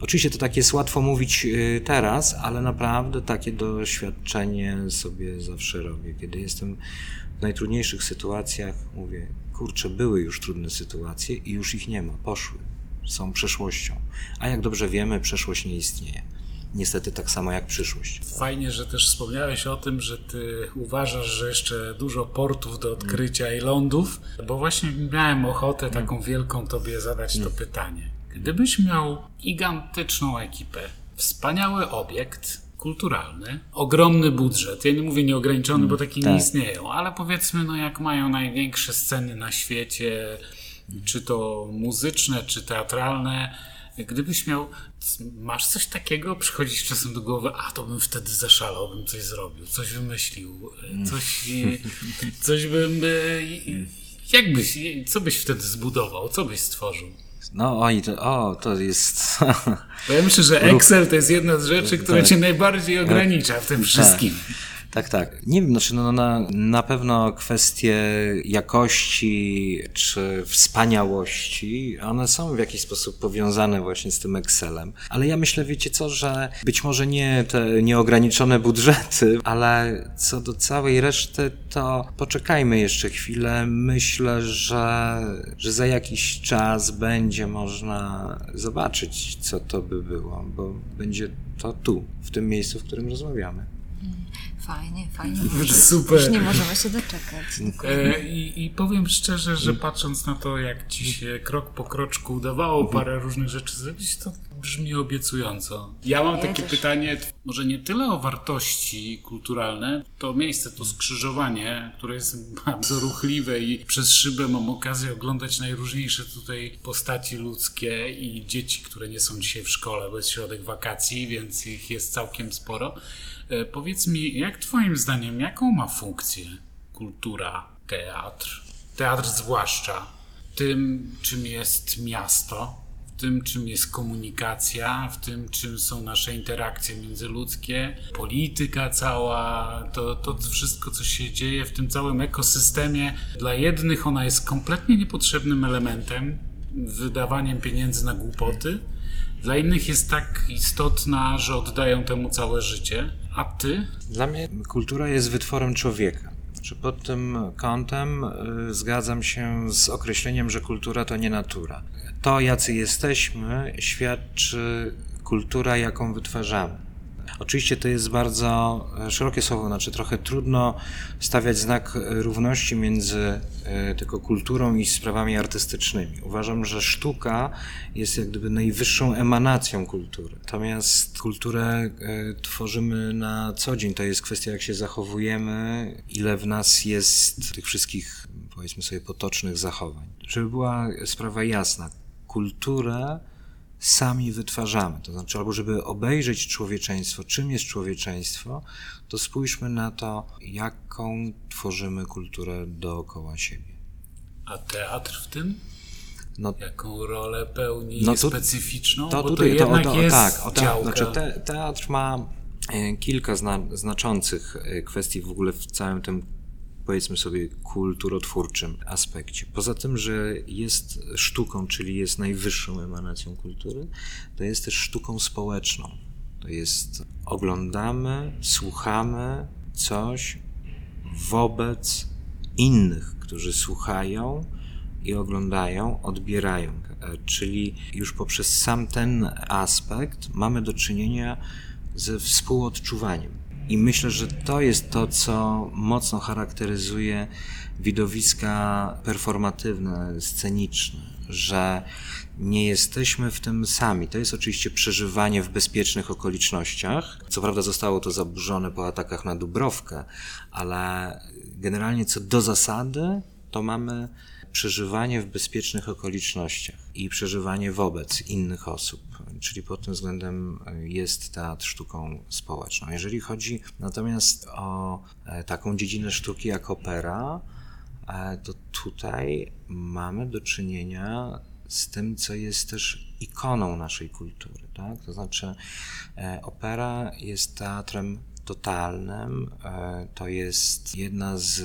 Oczywiście to tak jest łatwo mówić y, teraz, ale naprawdę takie doświadczenie sobie zawsze robię. Kiedy jestem w najtrudniejszych sytuacjach, mówię, kurczę, były już trudne sytuacje i już ich nie ma, poszły, są przeszłością. A jak dobrze wiemy, przeszłość nie istnieje niestety tak samo jak przyszłość. Fajnie, że też wspomniałeś o tym, że ty uważasz, że jeszcze dużo portów do odkrycia mm. i lądów, bo właśnie miałem ochotę mm. taką wielką tobie zadać mm. to pytanie. Gdybyś miał gigantyczną ekipę, wspaniały obiekt, kulturalny, ogromny budżet. Ja nie mówię nieograniczony, bo taki tak. nie istnieją, ale powiedzmy, no jak mają największe sceny na świecie, czy to muzyczne, czy teatralne, Gdybyś miał, masz coś takiego, przychodzisz czasem do głowy, a to bym wtedy zaszalał, bym coś zrobił, coś wymyślił, coś, coś bym, jak byś, co byś wtedy zbudował, co byś stworzył? No oj, to, o, to jest... Bo ja myślę, że Excel to jest jedna z rzeczy, która tak. cię najbardziej ogranicza w tym tak. wszystkim. Tak. Tak, tak. Nie wiem, znaczy no, na, na pewno kwestie jakości czy wspaniałości, one są w jakiś sposób powiązane właśnie z tym Excelem. Ale ja myślę, wiecie co, że być może nie te nieograniczone budżety, ale co do całej reszty, to poczekajmy jeszcze chwilę. Myślę, że, że za jakiś czas będzie można zobaczyć, co to by było, bo będzie to tu, w tym miejscu, w którym rozmawiamy. Fajnie, fajnie. Super. Już nie możemy się doczekać. E, i, I powiem szczerze, że patrząc na to, jak ci się krok po kroczku udawało parę różnych rzeczy zrobić, to brzmi obiecująco. Ja mam Ja takie też. pytanie, może nie tyle o wartości kulturalne, to miejsce, to skrzyżowanie, które jest bardzo ruchliwe i przez szybę mam okazję oglądać najróżniejsze tutaj postaci ludzkie i dzieci, które nie są dzisiaj w szkole, bo jest środek wakacji, więc ich jest całkiem sporo. E, Powiedz mi, jak Twoim zdaniem, jaką ma funkcję kultura, teatr, teatr zwłaszcza, w tym, czym jest miasto, w tym, czym jest komunikacja, w tym, czym są nasze interakcje międzyludzkie, polityka cała, to, to wszystko, co się dzieje w tym całym ekosystemie. Dla jednych ona jest kompletnie niepotrzebnym elementem, wydawaniem pieniędzy na głupoty, dla innych jest tak istotna, że oddają temu całe życie. A ty? Dla mnie kultura jest wytworem człowieka. Znaczy pod tym kątem y, zgadzam się z określeniem, że kultura to nie natura. To, jacy jesteśmy, świadczy kultura, jaką wytwarzamy. Oczywiście to jest bardzo e, szerokie słowo, znaczy trochę trudno stawiać znak e, równości między e, tylko kulturą i sprawami artystycznymi. Uważam, że sztuka jest jak gdyby najwyższą emanacją kultury. Natomiast kulturę tworzymy na co dzień. To jest kwestia, jak się zachowujemy, ile w nas jest tych wszystkich, powiedzmy sobie, potocznych zachowań. Żeby była sprawa jasna, kulturę sami wytwarzamy. To znaczy, albo żeby obejrzeć człowieczeństwo, czym jest człowieczeństwo, to spójrzmy na to, jaką tworzymy kulturę dookoła siebie. A teatr w tym? No, Jaką rolę pełni No tu- specyficzną? to tutaj to jednak to, jest tak, o działka. znaczy te, teatr ma e, kilka zna, znaczących e, kwestii w ogóle w całym tym powiedzmy sobie kulturotwórczym aspekcie. Poza tym, że jest sztuką, czyli jest najwyższą emanacją kultury, to jest też sztuką społeczną. To jest oglądamy, słuchamy coś wobec innych, którzy słuchają i oglądają, odbierają. E, Czyli już poprzez sam ten aspekt mamy do czynienia ze współodczuwaniem. I myślę, że to jest to, co mocno charakteryzuje widowiska performatywne, sceniczne, że nie jesteśmy w tym sami. To jest oczywiście przeżywanie w bezpiecznych okolicznościach. Co prawda zostało to zaburzone po atakach na Dubrowkę, ale generalnie co do zasady, to mamy przeżywanie w bezpiecznych okolicznościach i przeżywanie wobec innych osób. Czyli pod tym względem jest teatr sztuką społeczną. Jeżeli chodzi natomiast o e, taką dziedzinę sztuki jak opera, e, to tutaj mamy do czynienia z tym, co jest też ikoną naszej kultury. Tak? To znaczy, e, opera jest teatrem totalnym. E, To jest jedna z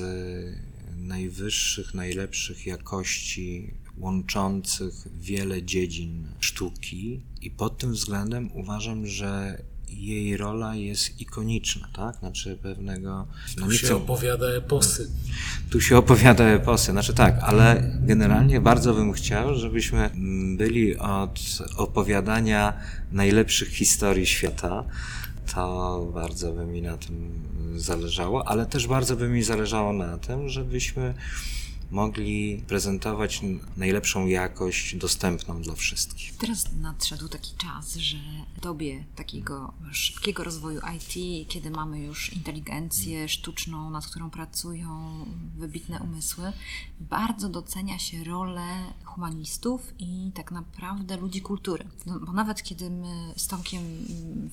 najwyższych, najlepszych jakości łączących wiele dziedzin sztuki i pod tym względem uważam, że jej rola jest ikoniczna, tak? Znaczy pewnego... No Tu się chcę, opowiada eposy. tu się opowiada eposy, znaczy tak, ale generalnie bardzo bym chciał, żebyśmy byli od opowiadania najlepszych historii świata. To bardzo by mi na tym zależało, ale też bardzo by mi zależało na tym, żebyśmy mogli prezentować najlepszą jakość dostępną dla wszystkich. Teraz nadszedł taki czas, że w dobie takiego szybkiego rozwoju IT, kiedy mamy już inteligencję sztuczną, nad którą pracują wybitne umysły, bardzo docenia się rolę humanistów i tak naprawdę ludzi kultury. No, bo nawet kiedy my z Tomkiem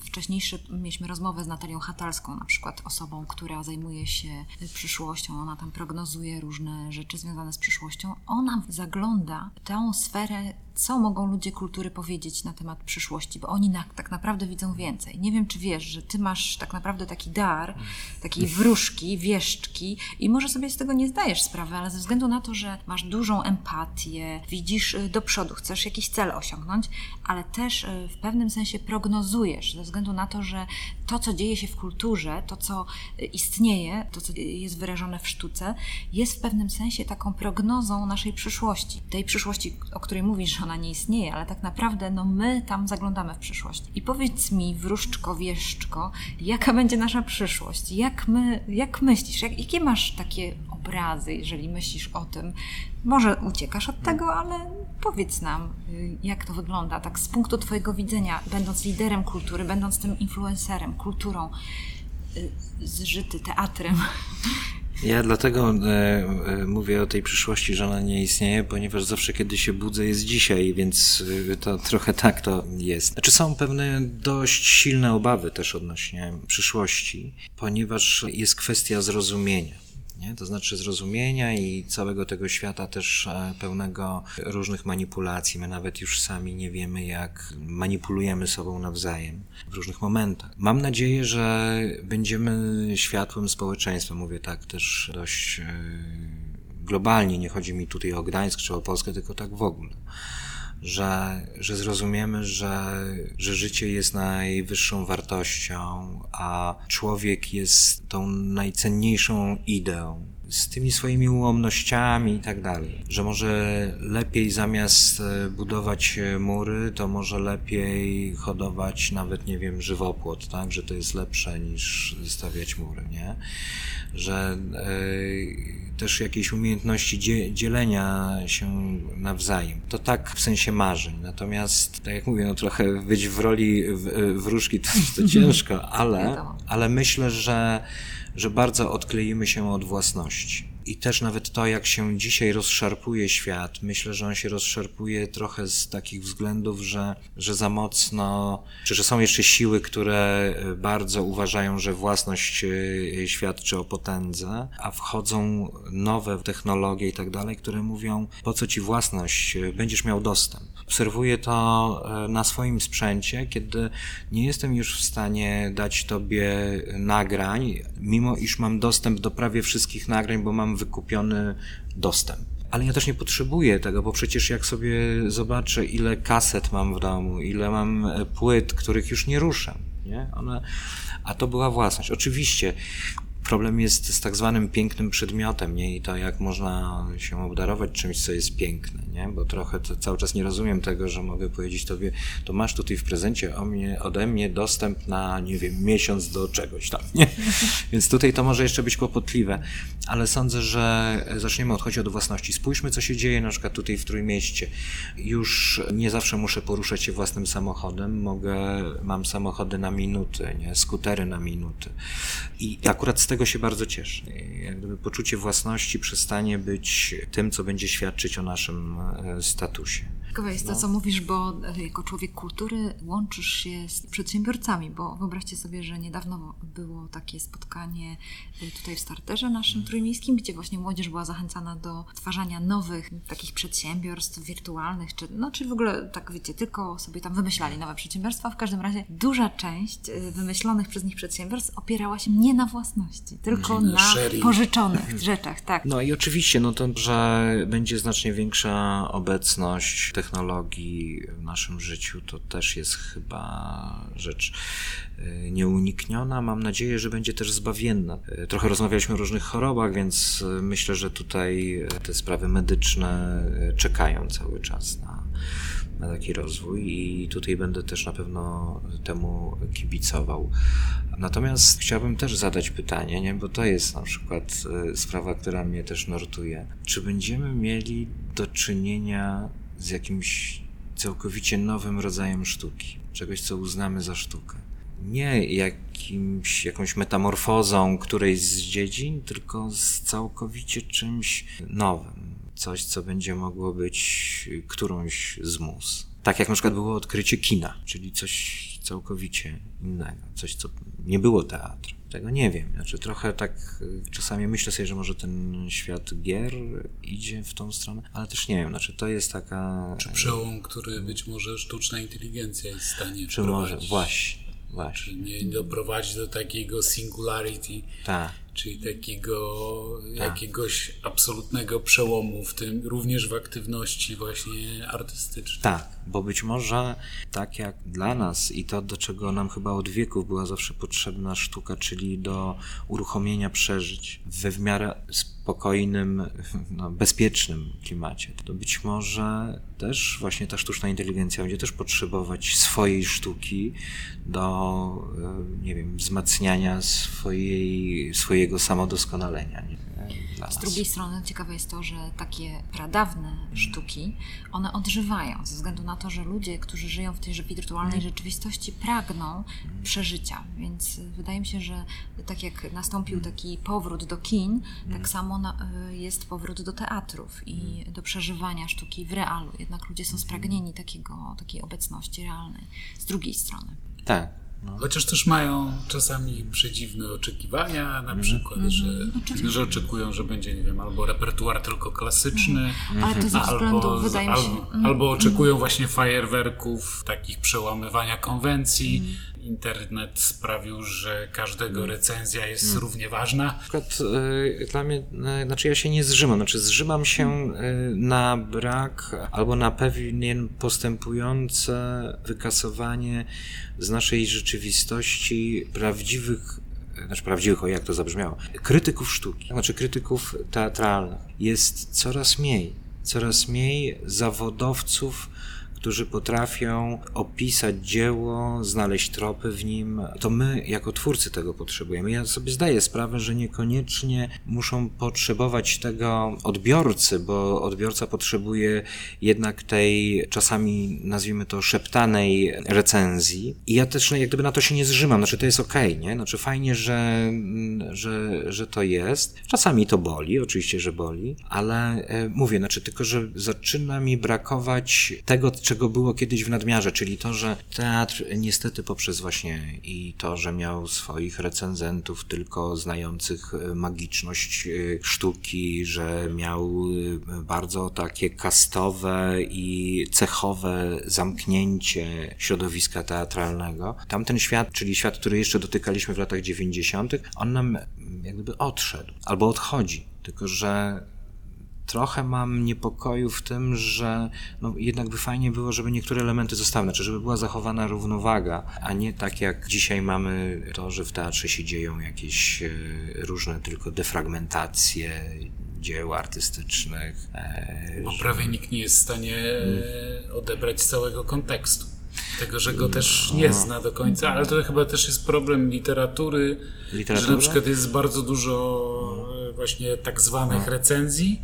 wcześniejszy mieliśmy rozmowę z Natalią Hatalską, na przykład osobą, która zajmuje się przyszłością, ona tam prognozuje różne rzeczy związane z przyszłością, ona zagląda w tę sferę, co mogą ludzie kultury powiedzieć na temat przyszłości, bo oni na, tak naprawdę widzą więcej. Nie wiem, czy wiesz, że ty masz tak naprawdę taki dar, takiej wróżki, wieszczki i może sobie z tego nie zdajesz sprawy, ale ze względu na to, że masz dużą empatię, widzisz y, do przodu, chcesz jakiś cel osiągnąć, ale też y, w pewnym sensie prognozujesz, ze względu na to, że to, co dzieje się w kulturze, to, co y, istnieje, to, co jest wyrażone w sztuce, jest w pewnym sensie taką prognozą naszej przyszłości. Tej przyszłości, o której mówisz, ona nie istnieje, ale tak naprawdę no my tam zaglądamy w przyszłość. I powiedz mi, wróżczko, wieszczko, jaka będzie nasza przyszłość? Jak, my, jak myślisz? Jak, jakie masz takie obrazy, jeżeli myślisz o tym? Może uciekasz od tego, ale powiedz nam, y, jak to wygląda, tak z punktu Twojego widzenia, będąc liderem kultury, będąc tym influencerem, kulturą, y, zżyty teatrem. Ja dlatego e, e, mówię o tej przyszłości, że ona nie istnieje, ponieważ zawsze, kiedy się budzę, jest dzisiaj, więc e, to trochę tak to jest. Znaczy są pewne dość silne obawy też odnośnie przyszłości, ponieważ jest kwestia zrozumienia nie? to znaczy zrozumienia i całego tego świata też e, pełnego różnych manipulacji. My nawet już sami nie wiemy, jak manipulujemy sobą nawzajem w różnych momentach. Mam nadzieję, że będziemy światłym społeczeństwem, mówię tak też dość e, globalnie, nie chodzi mi tutaj o Gdańsk czy o Polskę, tylko tak w ogóle że, że zrozumiemy, że, że życie jest najwyższą wartością, a człowiek jest tą najcenniejszą ideą z tymi swoimi ułomnościami i tak dalej. Że może lepiej zamiast e, budować e, mury, to może lepiej hodować nawet, nie wiem, żywopłot, tak? Że to jest lepsze niż stawiać mury, nie? Że e, też jakieś umiejętności dzielenia się nawzajem. To tak w sensie marzeń. Natomiast, tak jak mówię, no trochę być w roli wróżki to, to ciężko, ale, ale myślę, że że bardzo odkleimy się od własności. I też nawet to, jak się dzisiaj rozszarpuje świat, myślę, że on się rozszarpuje trochę z takich względów, że, że za mocno, czy że są jeszcze siły, które bardzo uważają, że własność e, świadczy o potędze, a wchodzą nowe technologie i tak dalej, które mówią, po co ci własność, będziesz miał dostęp. Obserwuję to e, na swoim sprzęcie, kiedy nie jestem już w stanie dać tobie nagrań, mimo iż mam dostęp do prawie wszystkich nagrań, bo mam wykupiony dostęp. Ale ja też nie potrzebuję tego, bo przecież jak sobie zobaczę, ile kaset mam w domu, ile mam e, płyt, których już nie ruszam, nie? One, a to była własność. Oczywiście problem jest z tak zwanym pięknym przedmiotem, nie? I to, jak można się obdarować czymś, co jest piękne, nie? Bo trochę cały czas nie rozumiem tego, że mogę powiedzieć tobie, to masz tutaj w prezencie o mnie, ode mnie dostęp na, nie wiem, miesiąc do czegoś tam, nie? Więc tutaj to może jeszcze być kłopotliwe, ale sądzę, że zaczniemy odchodzić od własności. Spójrzmy, co się dzieje na przykład tutaj w Trójmieście. Już nie zawsze muszę poruszać się własnym samochodem, mogę, mam samochody na minuty, nie? Skutery na minuty. I akurat z tego tego się bardzo cieszę. Jak gdyby poczucie własności przestanie być tym, co będzie świadczyć o naszym e, statusie. Ciekawe jest to, co mówisz, bo jako człowiek kultury łączysz się z przedsiębiorcami, bo wyobraźcie sobie, że niedawno było takie spotkanie y, tutaj w starterze naszym mm. trójmiejskim, gdzie właśnie młodzież była zachęcana do twarzania nowych takich przedsiębiorstw wirtualnych, czy, no, czy w ogóle tak wiecie, tylko sobie tam wymyślali nowe przedsiębiorstwa. W każdym razie duża część wymyślonych przez nich przedsiębiorstw opierała się nie na własności, tylko na, na pożyczonych rzeczach, tak. No i oczywiście, no to, że będzie znacznie większa obecność technologii w naszym życiu to też jest chyba rzecz e, nieunikniona. Mam nadzieję, że będzie też zbawienna. E, trochę rozmawialiśmy o różnych chorobach, więc e, myślę, że tutaj te sprawy medyczne czekają cały czas na, na taki rozwój i tutaj będę też na pewno temu kibicował. Natomiast chciałbym też zadać pytanie, nie? bo to jest na przykład sprawa, która mnie też nurtuje. Czy będziemy mieli do czynienia z jakimś całkowicie nowym rodzajem sztuki, czegoś, co uznamy za sztukę. Nie jakimś, jakąś metamorfozą którejś z dziedzin, tylko z całkowicie czymś nowym. Coś, co będzie mogło być którąś z mus. Tak jak na przykład było odkrycie kina, czyli coś całkowicie innego, coś, co nie było teatrem. Tego nie wiem. Znaczy, trochę tak y, czasami myślę sobie, że może ten świat gier idzie w tą stronę, ale też nie wiem. Znaczy, to jest taka. Czy przełom, który być może sztuczna inteligencja jest w stanie Czy może, właśnie. Właśnie. nie doprowadzić do takiego singularity. Tak Czyli takiego tak. jakiegoś absolutnego przełomu w tym, również w aktywności właśnie artystycznej. Tak, bo być może tak jak dla nas i to, do czego nam chyba od wieków była zawsze potrzebna sztuka, czyli do uruchomienia przeżyć we w miarę spokojnym, no, bezpiecznym klimacie, to być może też właśnie ta sztuczna inteligencja będzie też potrzebować swojej sztuki do, e, nie wiem, wzmacniania swojej, swojego samodoskonalenia. Z drugiej strony ciekawe jest to, że takie pradawne sztuki, one odżywają ze względu na to, że ludzie, którzy żyją w tej wirtualnej mm. rzeczywistości, pragną przeżycia. Więc wydaje mi się, że tak jak nastąpił mm. taki powrót do kin, tak mm. samo y, jest powrót do teatrów i do przeżywania sztuki w realu. Jednak ludzie są spragnieni takiego, takiej obecności realnej. Z drugiej strony. Tak. No. Chociaż też mają czasami przedziwne oczekiwania, na mhm. przykład, mm że, mhm. że oczekują, że będzie, nie wiem, albo repertuar tylko klasyczny, mm. Ale to ze albo, wydaje mi się... Albo, albo oczekują właśnie fajerwerków, takich przełamywania konwencji. Internet sprawił, że każdego mm. recenzja jest hmm. równie ważna. Na przykład y, dla mnie, y, znaczy ja się nie zrzymam, znaczy zrzymam się y, na brak albo na pewien postępujące wykasowanie z naszej rzeczywistości prawdziwych znaczy prawdziwych, o jak to zabrzmiało, krytyków sztuki, znaczy krytyków teatralnych. Jest coraz mniej, coraz mniej zawodowców którzy potrafią opisać dzieło, znaleźć tropy w nim. To my, jako twórcy, tego potrzebujemy. Ja sobie zdaję sprawę, że niekoniecznie muszą potrzebować tego odbiorcy, bo odbiorca potrzebuje jednak tej czasami, nazwijmy to, szeptanej recenzji. I ja też jak gdyby na to się nie zrzymam. Znaczy, to jest okej, nie? Znaczy, fajnie, że, że, że to jest. Czasami to boli, oczywiście, że boli, ale e, mówię, znaczy, tylko, że zaczyna mi brakować tego, czego czego było kiedyś w nadmiarze, czyli to, że teatr niestety poprzez właśnie i to, że miał swoich recenzentów tylko znających e, magiczność e, sztuki, że miał e, bardzo takie kastowe i cechowe zamknięcie środowiska teatralnego. Tamten świat, czyli świat, który jeszcze dotykaliśmy w latach 90., on nam jak gdyby odszedł albo odchodzi. Tylko, że trochę mam niepokoju w tym, że no, jednak by fajnie było, żeby niektóre elementy zostały, znaczy żeby była zachowana równowaga, a nie tak jak dzisiaj mamy to, że w teatrze się dzieją jakieś e, różne tylko defragmentacje, dzieł artystycznych. E, Bo prawie nikt nie jest w stanie e, odebrać całego kontekstu. Tego, że go też nie zna do końca, ale to chyba też jest problem literatury, Literatura? że na przykład jest bardzo dużo właśnie tak zwanych recenzji.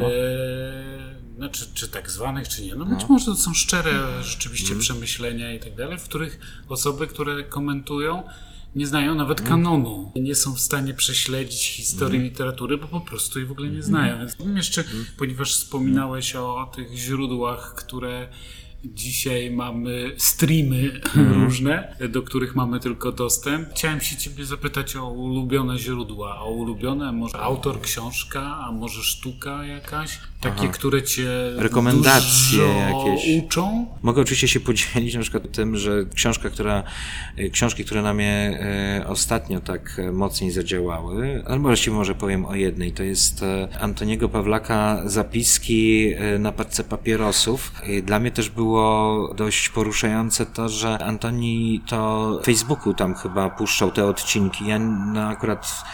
E, znaczy, czy tak zwanych, czy nie. No być może to są szczere rzeczywiście mm. przemyślenia i tak dalej, w których osoby, które komentują, nie znają nawet mm. kanonu. Nie są w stanie prześledzić historii literatury, bo po prostu jej w ogóle nie znają. Więc jeszcze, ponieważ wspominałeś o tych źródłach, które Dzisiaj mamy streamy mm. różne, do których mamy tylko dostęp. Chciałem się ciebie zapytać o ulubione źródła, o ulubione może autor, książka, a może sztuka jakaś? Takie, Aha. które cię Rekomendacje jakieś. uczą? Mogę oczywiście się podzielić na przykład tym, że książka, która, e, książki, które na mnie e, ostatnio tak e, mocniej zadziałały, ale właściwie może powiem o jednej, to jest Antoniego Pawlaka Zapiski na paczce papierosów. Dla mnie też było dość poruszające to, że Antoni to Facebooku tam chyba puszczał te odcinki. Ja no akurat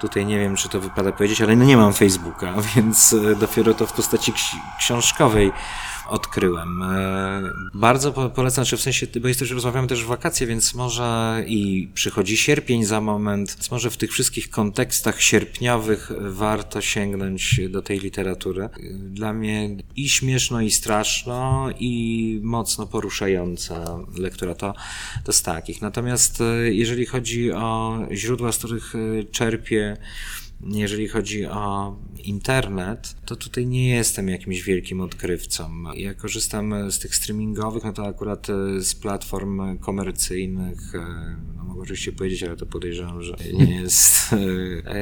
Tutaj nie wiem, czy to wypada powiedzieć, ale no nie mam Facebooka, więc e, dopiero to w postaci książkowej odkryłem. E, bardzo polecam, czy w sensie, bo jesteś, rozmawiamy też w wakacje, więc może i przychodzi sierpień za moment, więc może w tych wszystkich kontekstach sierpniowych warto sięgnąć do tej literatury. Dla mnie i śmieszno, i straszno, i mocno poruszająca lektura to, to z takich. Natomiast e, jeżeli chodzi o źródła, z których e, czerpię, jeżeli chodzi o internet, to tutaj nie jestem jakimś wielkim odkrywcą. Ja korzystam z tych streamingowych, no to akurat e, z platform komercyjnych, e, no mogę oczywiście powiedzieć, ale to podejrzewam, że nie jest.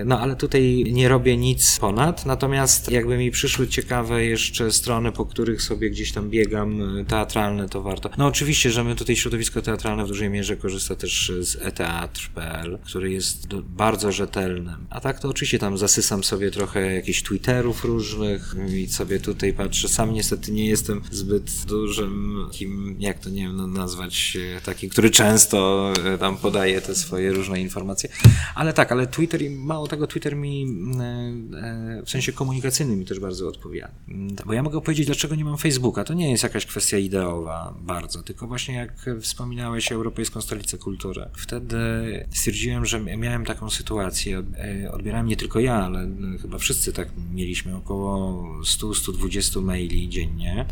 No ale tutaj nie robię nic ponad, natomiast jakby mi przyszły ciekawe jeszcze strony, po których sobie gdzieś tam biegam, teatralne, to warto. No oczywiście, że my tutaj środowisko teatralne w dużej mierze korzysta też z eteatr.pl, który jest bardzo rzetelnym. A tak to oczywiście tam zasysam sobie trochę jakichś Twitterów różnych i sobie tutaj patrzę. Sam niestety nie jestem zbyt dużym, kim, jak to nie wiem no, nazwać, takim, który często e, tam podaje te swoje różne informacje. Ale tak, ale Twitter i mało tego, Twitter mi e, e, w sensie komunikacyjnym mi też bardzo odpowiada. Bo ja mogę powiedzieć, dlaczego nie mam Facebooka. To nie jest jakaś kwestia ideowa bardzo, tylko właśnie jak wspominałeś Europejską Stolicę Kultury. Wtedy stwierdziłem, że miałem taką sytuację. Odbierałem nie tylko ja, ale chyba wszyscy tak mieliśmy około 100-120 maili dziennie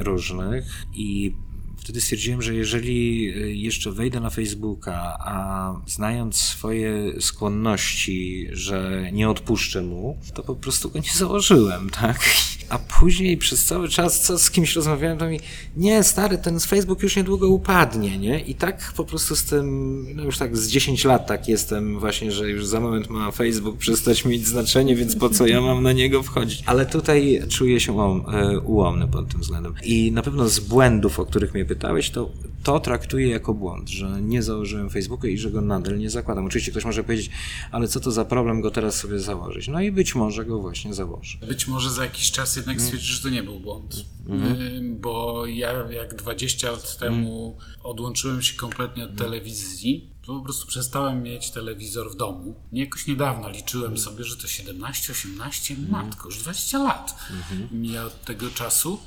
różnych i wtedy stwierdziłem, że jeżeli y, jeszcze wejdę na Facebooka, a znając swoje skłonności, że nie odpuszczę mu, to po prostu go nie założyłem, tak? A później przez cały czas, co z kimś rozmawiałem, to mi, nie, stary, ten Facebook już niedługo upadnie, nie? I tak po prostu z tym, no już tak z 10 lat tak jestem właśnie, że już za moment ma Facebook przestać mieć znaczenie, więc po co ja mam na niego wchodzić? Ale tutaj czuję się e, ułomny pod tym względem. I na pewno z błędów, o których mnie pytałeś, to to traktuję jako błąd, że nie założyłem Facebooka i że go nadal nie zakładam. Oczywiście ktoś może powiedzieć, ale co to za problem go teraz sobie założyć? No i być może go właśnie założę. Być może za jakiś czas jednak mm. stwierdzisz, że to nie był błąd. Mm. Bo ja jak 20 lat temu mm. odłączyłem się kompletnie od telewizji, to po prostu przestałem mieć telewizor w domu. Nie jakoś niedawno liczyłem sobie, że to 17, 18, matko, już 20 lat mhm. mija od tego czasu.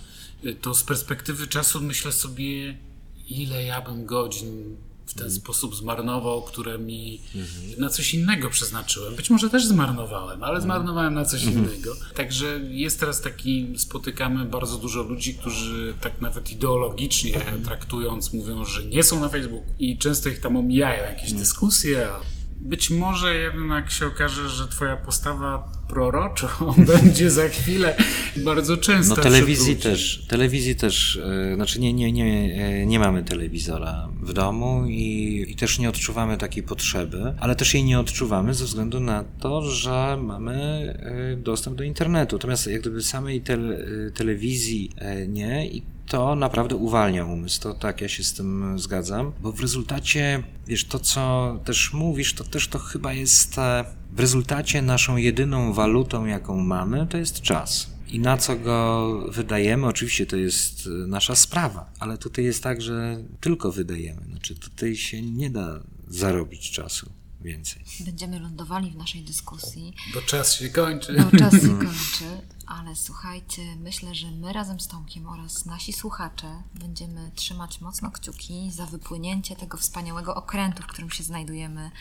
To z perspektywy czasu myślę sobie, ile ja bym godzin w ten sposób zmarnował, które mi mm-hmm. na coś innego przeznaczyłem. Być może też zmarnowałem, ale mm. zmarnowałem na coś mm-hmm. innego. Także jest teraz taki, spotykamy bardzo dużo ludzi, którzy tak nawet ideologicznie traktując, mówią, że nie są na Facebooku i często ich tam omijają jakieś dyskusje, być może jednak się okaże, że twoja postawa proroczo będzie za chwilę bardzo często. No telewizji też, telewizji też, yy, znaczy nie, nie, nie, yy, nie mamy telewizora w domu i, i też nie odczuwamy takiej potrzeby, ale też jej nie odczuwamy ze względu na to, że mamy yy, dostęp do internetu. Natomiast jak gdyby samej te, telewizji nie i to naprawdę uwalnia umysł. To tak, ja się z tym zgadzam, bo w rezultacie, wiesz, to co też mówisz, to też to chyba jest e, w rezultacie naszą jedyną walutą, jaką mamy, to jest czas. I na co go wydajemy, oczywiście to jest e, nasza sprawa, ale tutaj jest tak, że tylko wydajemy. Znaczy tutaj się nie da zarobić czasu więcej. Będziemy lądowali w naszej dyskusji. Bo czas się kończy. Bo czas się kończy, ale słuchajcie, myślę, że my razem z Tomkiem oraz nasi słuchacze będziemy trzymać mocno kciuki za wypłynięcie tego wspaniałego okrętu, w którym się znajdujemy.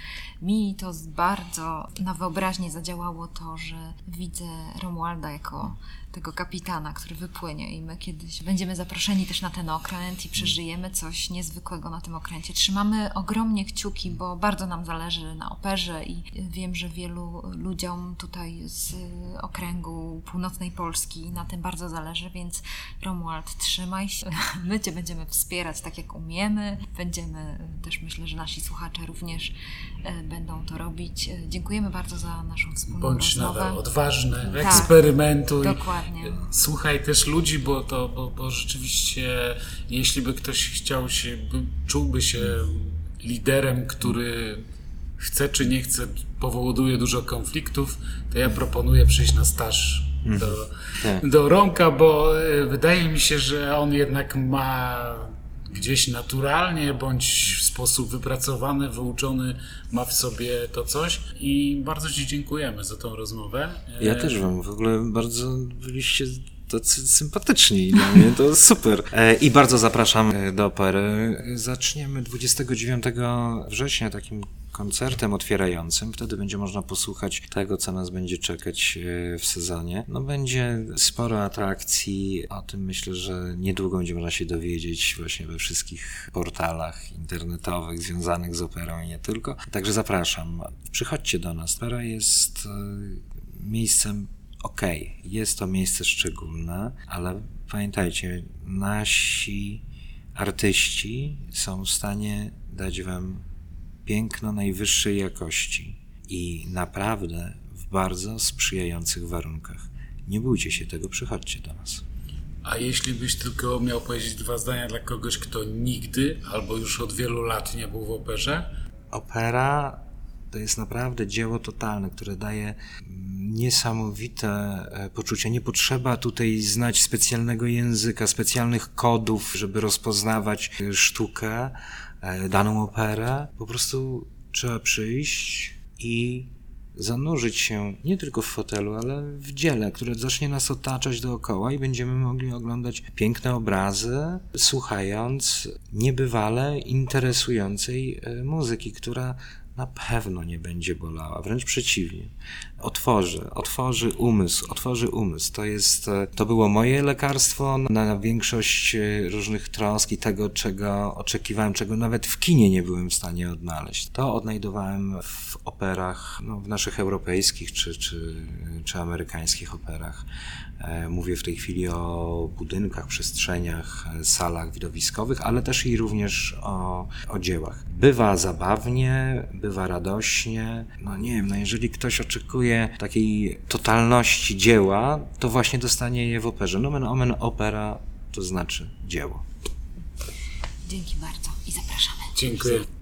Mi to bardzo na wyobraźnię zadziałało to, że widzę Romualda jako tego kapitana, który wypłynie i my kiedyś będziemy zaproszeni też na ten okręt i przeżyjemy coś niezwykłego na tym okręcie. Trzymamy ogromnie kciuki, bo bardzo nam zależy na operze i wiem, że wielu ludziom tutaj z okręgu północnej Polski na tym bardzo zależy, więc Romuald, trzymaj się. My Cię będziemy wspierać tak jak umiemy. Będziemy też myślę, że nasi słuchacze również e, będą to robić. Dziękujemy bardzo za naszą wspólną Bądź rozmowę. Bądź odważny, tak, eksperymentuj. Dokładnie. Słuchaj też ludzi, bo to, bo, bo rzeczywiście, jeśli by ktoś chciał się, by, czułby się liderem, który chce czy nie chce, powoduje dużo konfliktów, to ja proponuję przyjść na staż do, mhm. tak. do Romka, bo e, wydaje mi się, że on jednak ma gdzieś naturalnie bądź w sposób wypracowany, wyuczony ma w sobie to coś i bardzo Ci dziękujemy za tą rozmowę. Ja też Wam w ogóle bardzo byliście tacy sympatyczni dla mnie, to super. E, I bardzo zapraszam e, do opery. Zaczniemy 29 września takim koncertem otwierającym. Wtedy będzie można posłuchać tego, co nas będzie czekać e, w sezonie. No będzie sporo atrakcji. O tym myślę, że niedługo będzie można się dowiedzieć właśnie we wszystkich portalach internetowych związanych z operą i nie tylko. Także zapraszam. Przychodźcie do nas. Opera jest miejscem ok, jest to miejsce szczególne, ale pamiętajcie, nasi artyści są w stanie dać Wam piękno najwyższej jakości i naprawdę w bardzo sprzyjających warunkach. Nie bójcie się tego, przychodźcie do nas. A jeśli byś tylko miał powiedzieć dwa zdania dla kogoś, kto nigdy albo już od wielu lat nie był w operze? Opera to jest naprawdę dzieło totalne, które daje niesamowite e, poczucie. Nie potrzeba tutaj znać specjalnego języka, specjalnych kodów, żeby rozpoznawać sztukę, e, daną operę. Po prostu trzeba przyjść i zanurzyć się nie tylko w fotelu, ale w dziele, które zacznie nas otaczać dookoła i będziemy mogli oglądać piękne obrazy, słuchając niebywale interesującej e, muzyki, która na pewno nie będzie bolała, wręcz przeciwnie. Otworzy, otworzy umysł, otworzy umysł. To jest, e, to było moje lekarstwo na większość e, różnych trosk i tego, czego oczekiwałem, czego nawet w kinie nie byłem w stanie odnaleźć. To odnajdowałem w operach, no, w naszych europejskich czy, czy, czy amerykańskich operach. E, mówię w tej chwili o budynkach, przestrzeniach, salach widowiskowych, ale też i również o, o dziełach. Bywa zabawnie, bywa radośnie. No nie wiem, no jeżeli ktoś oczekuje takiej totalności dzieła, to właśnie dostanie je w operze. Nomen omen opera to znaczy dzieło. Dzięki bardzo i zapraszamy. Dziękuję.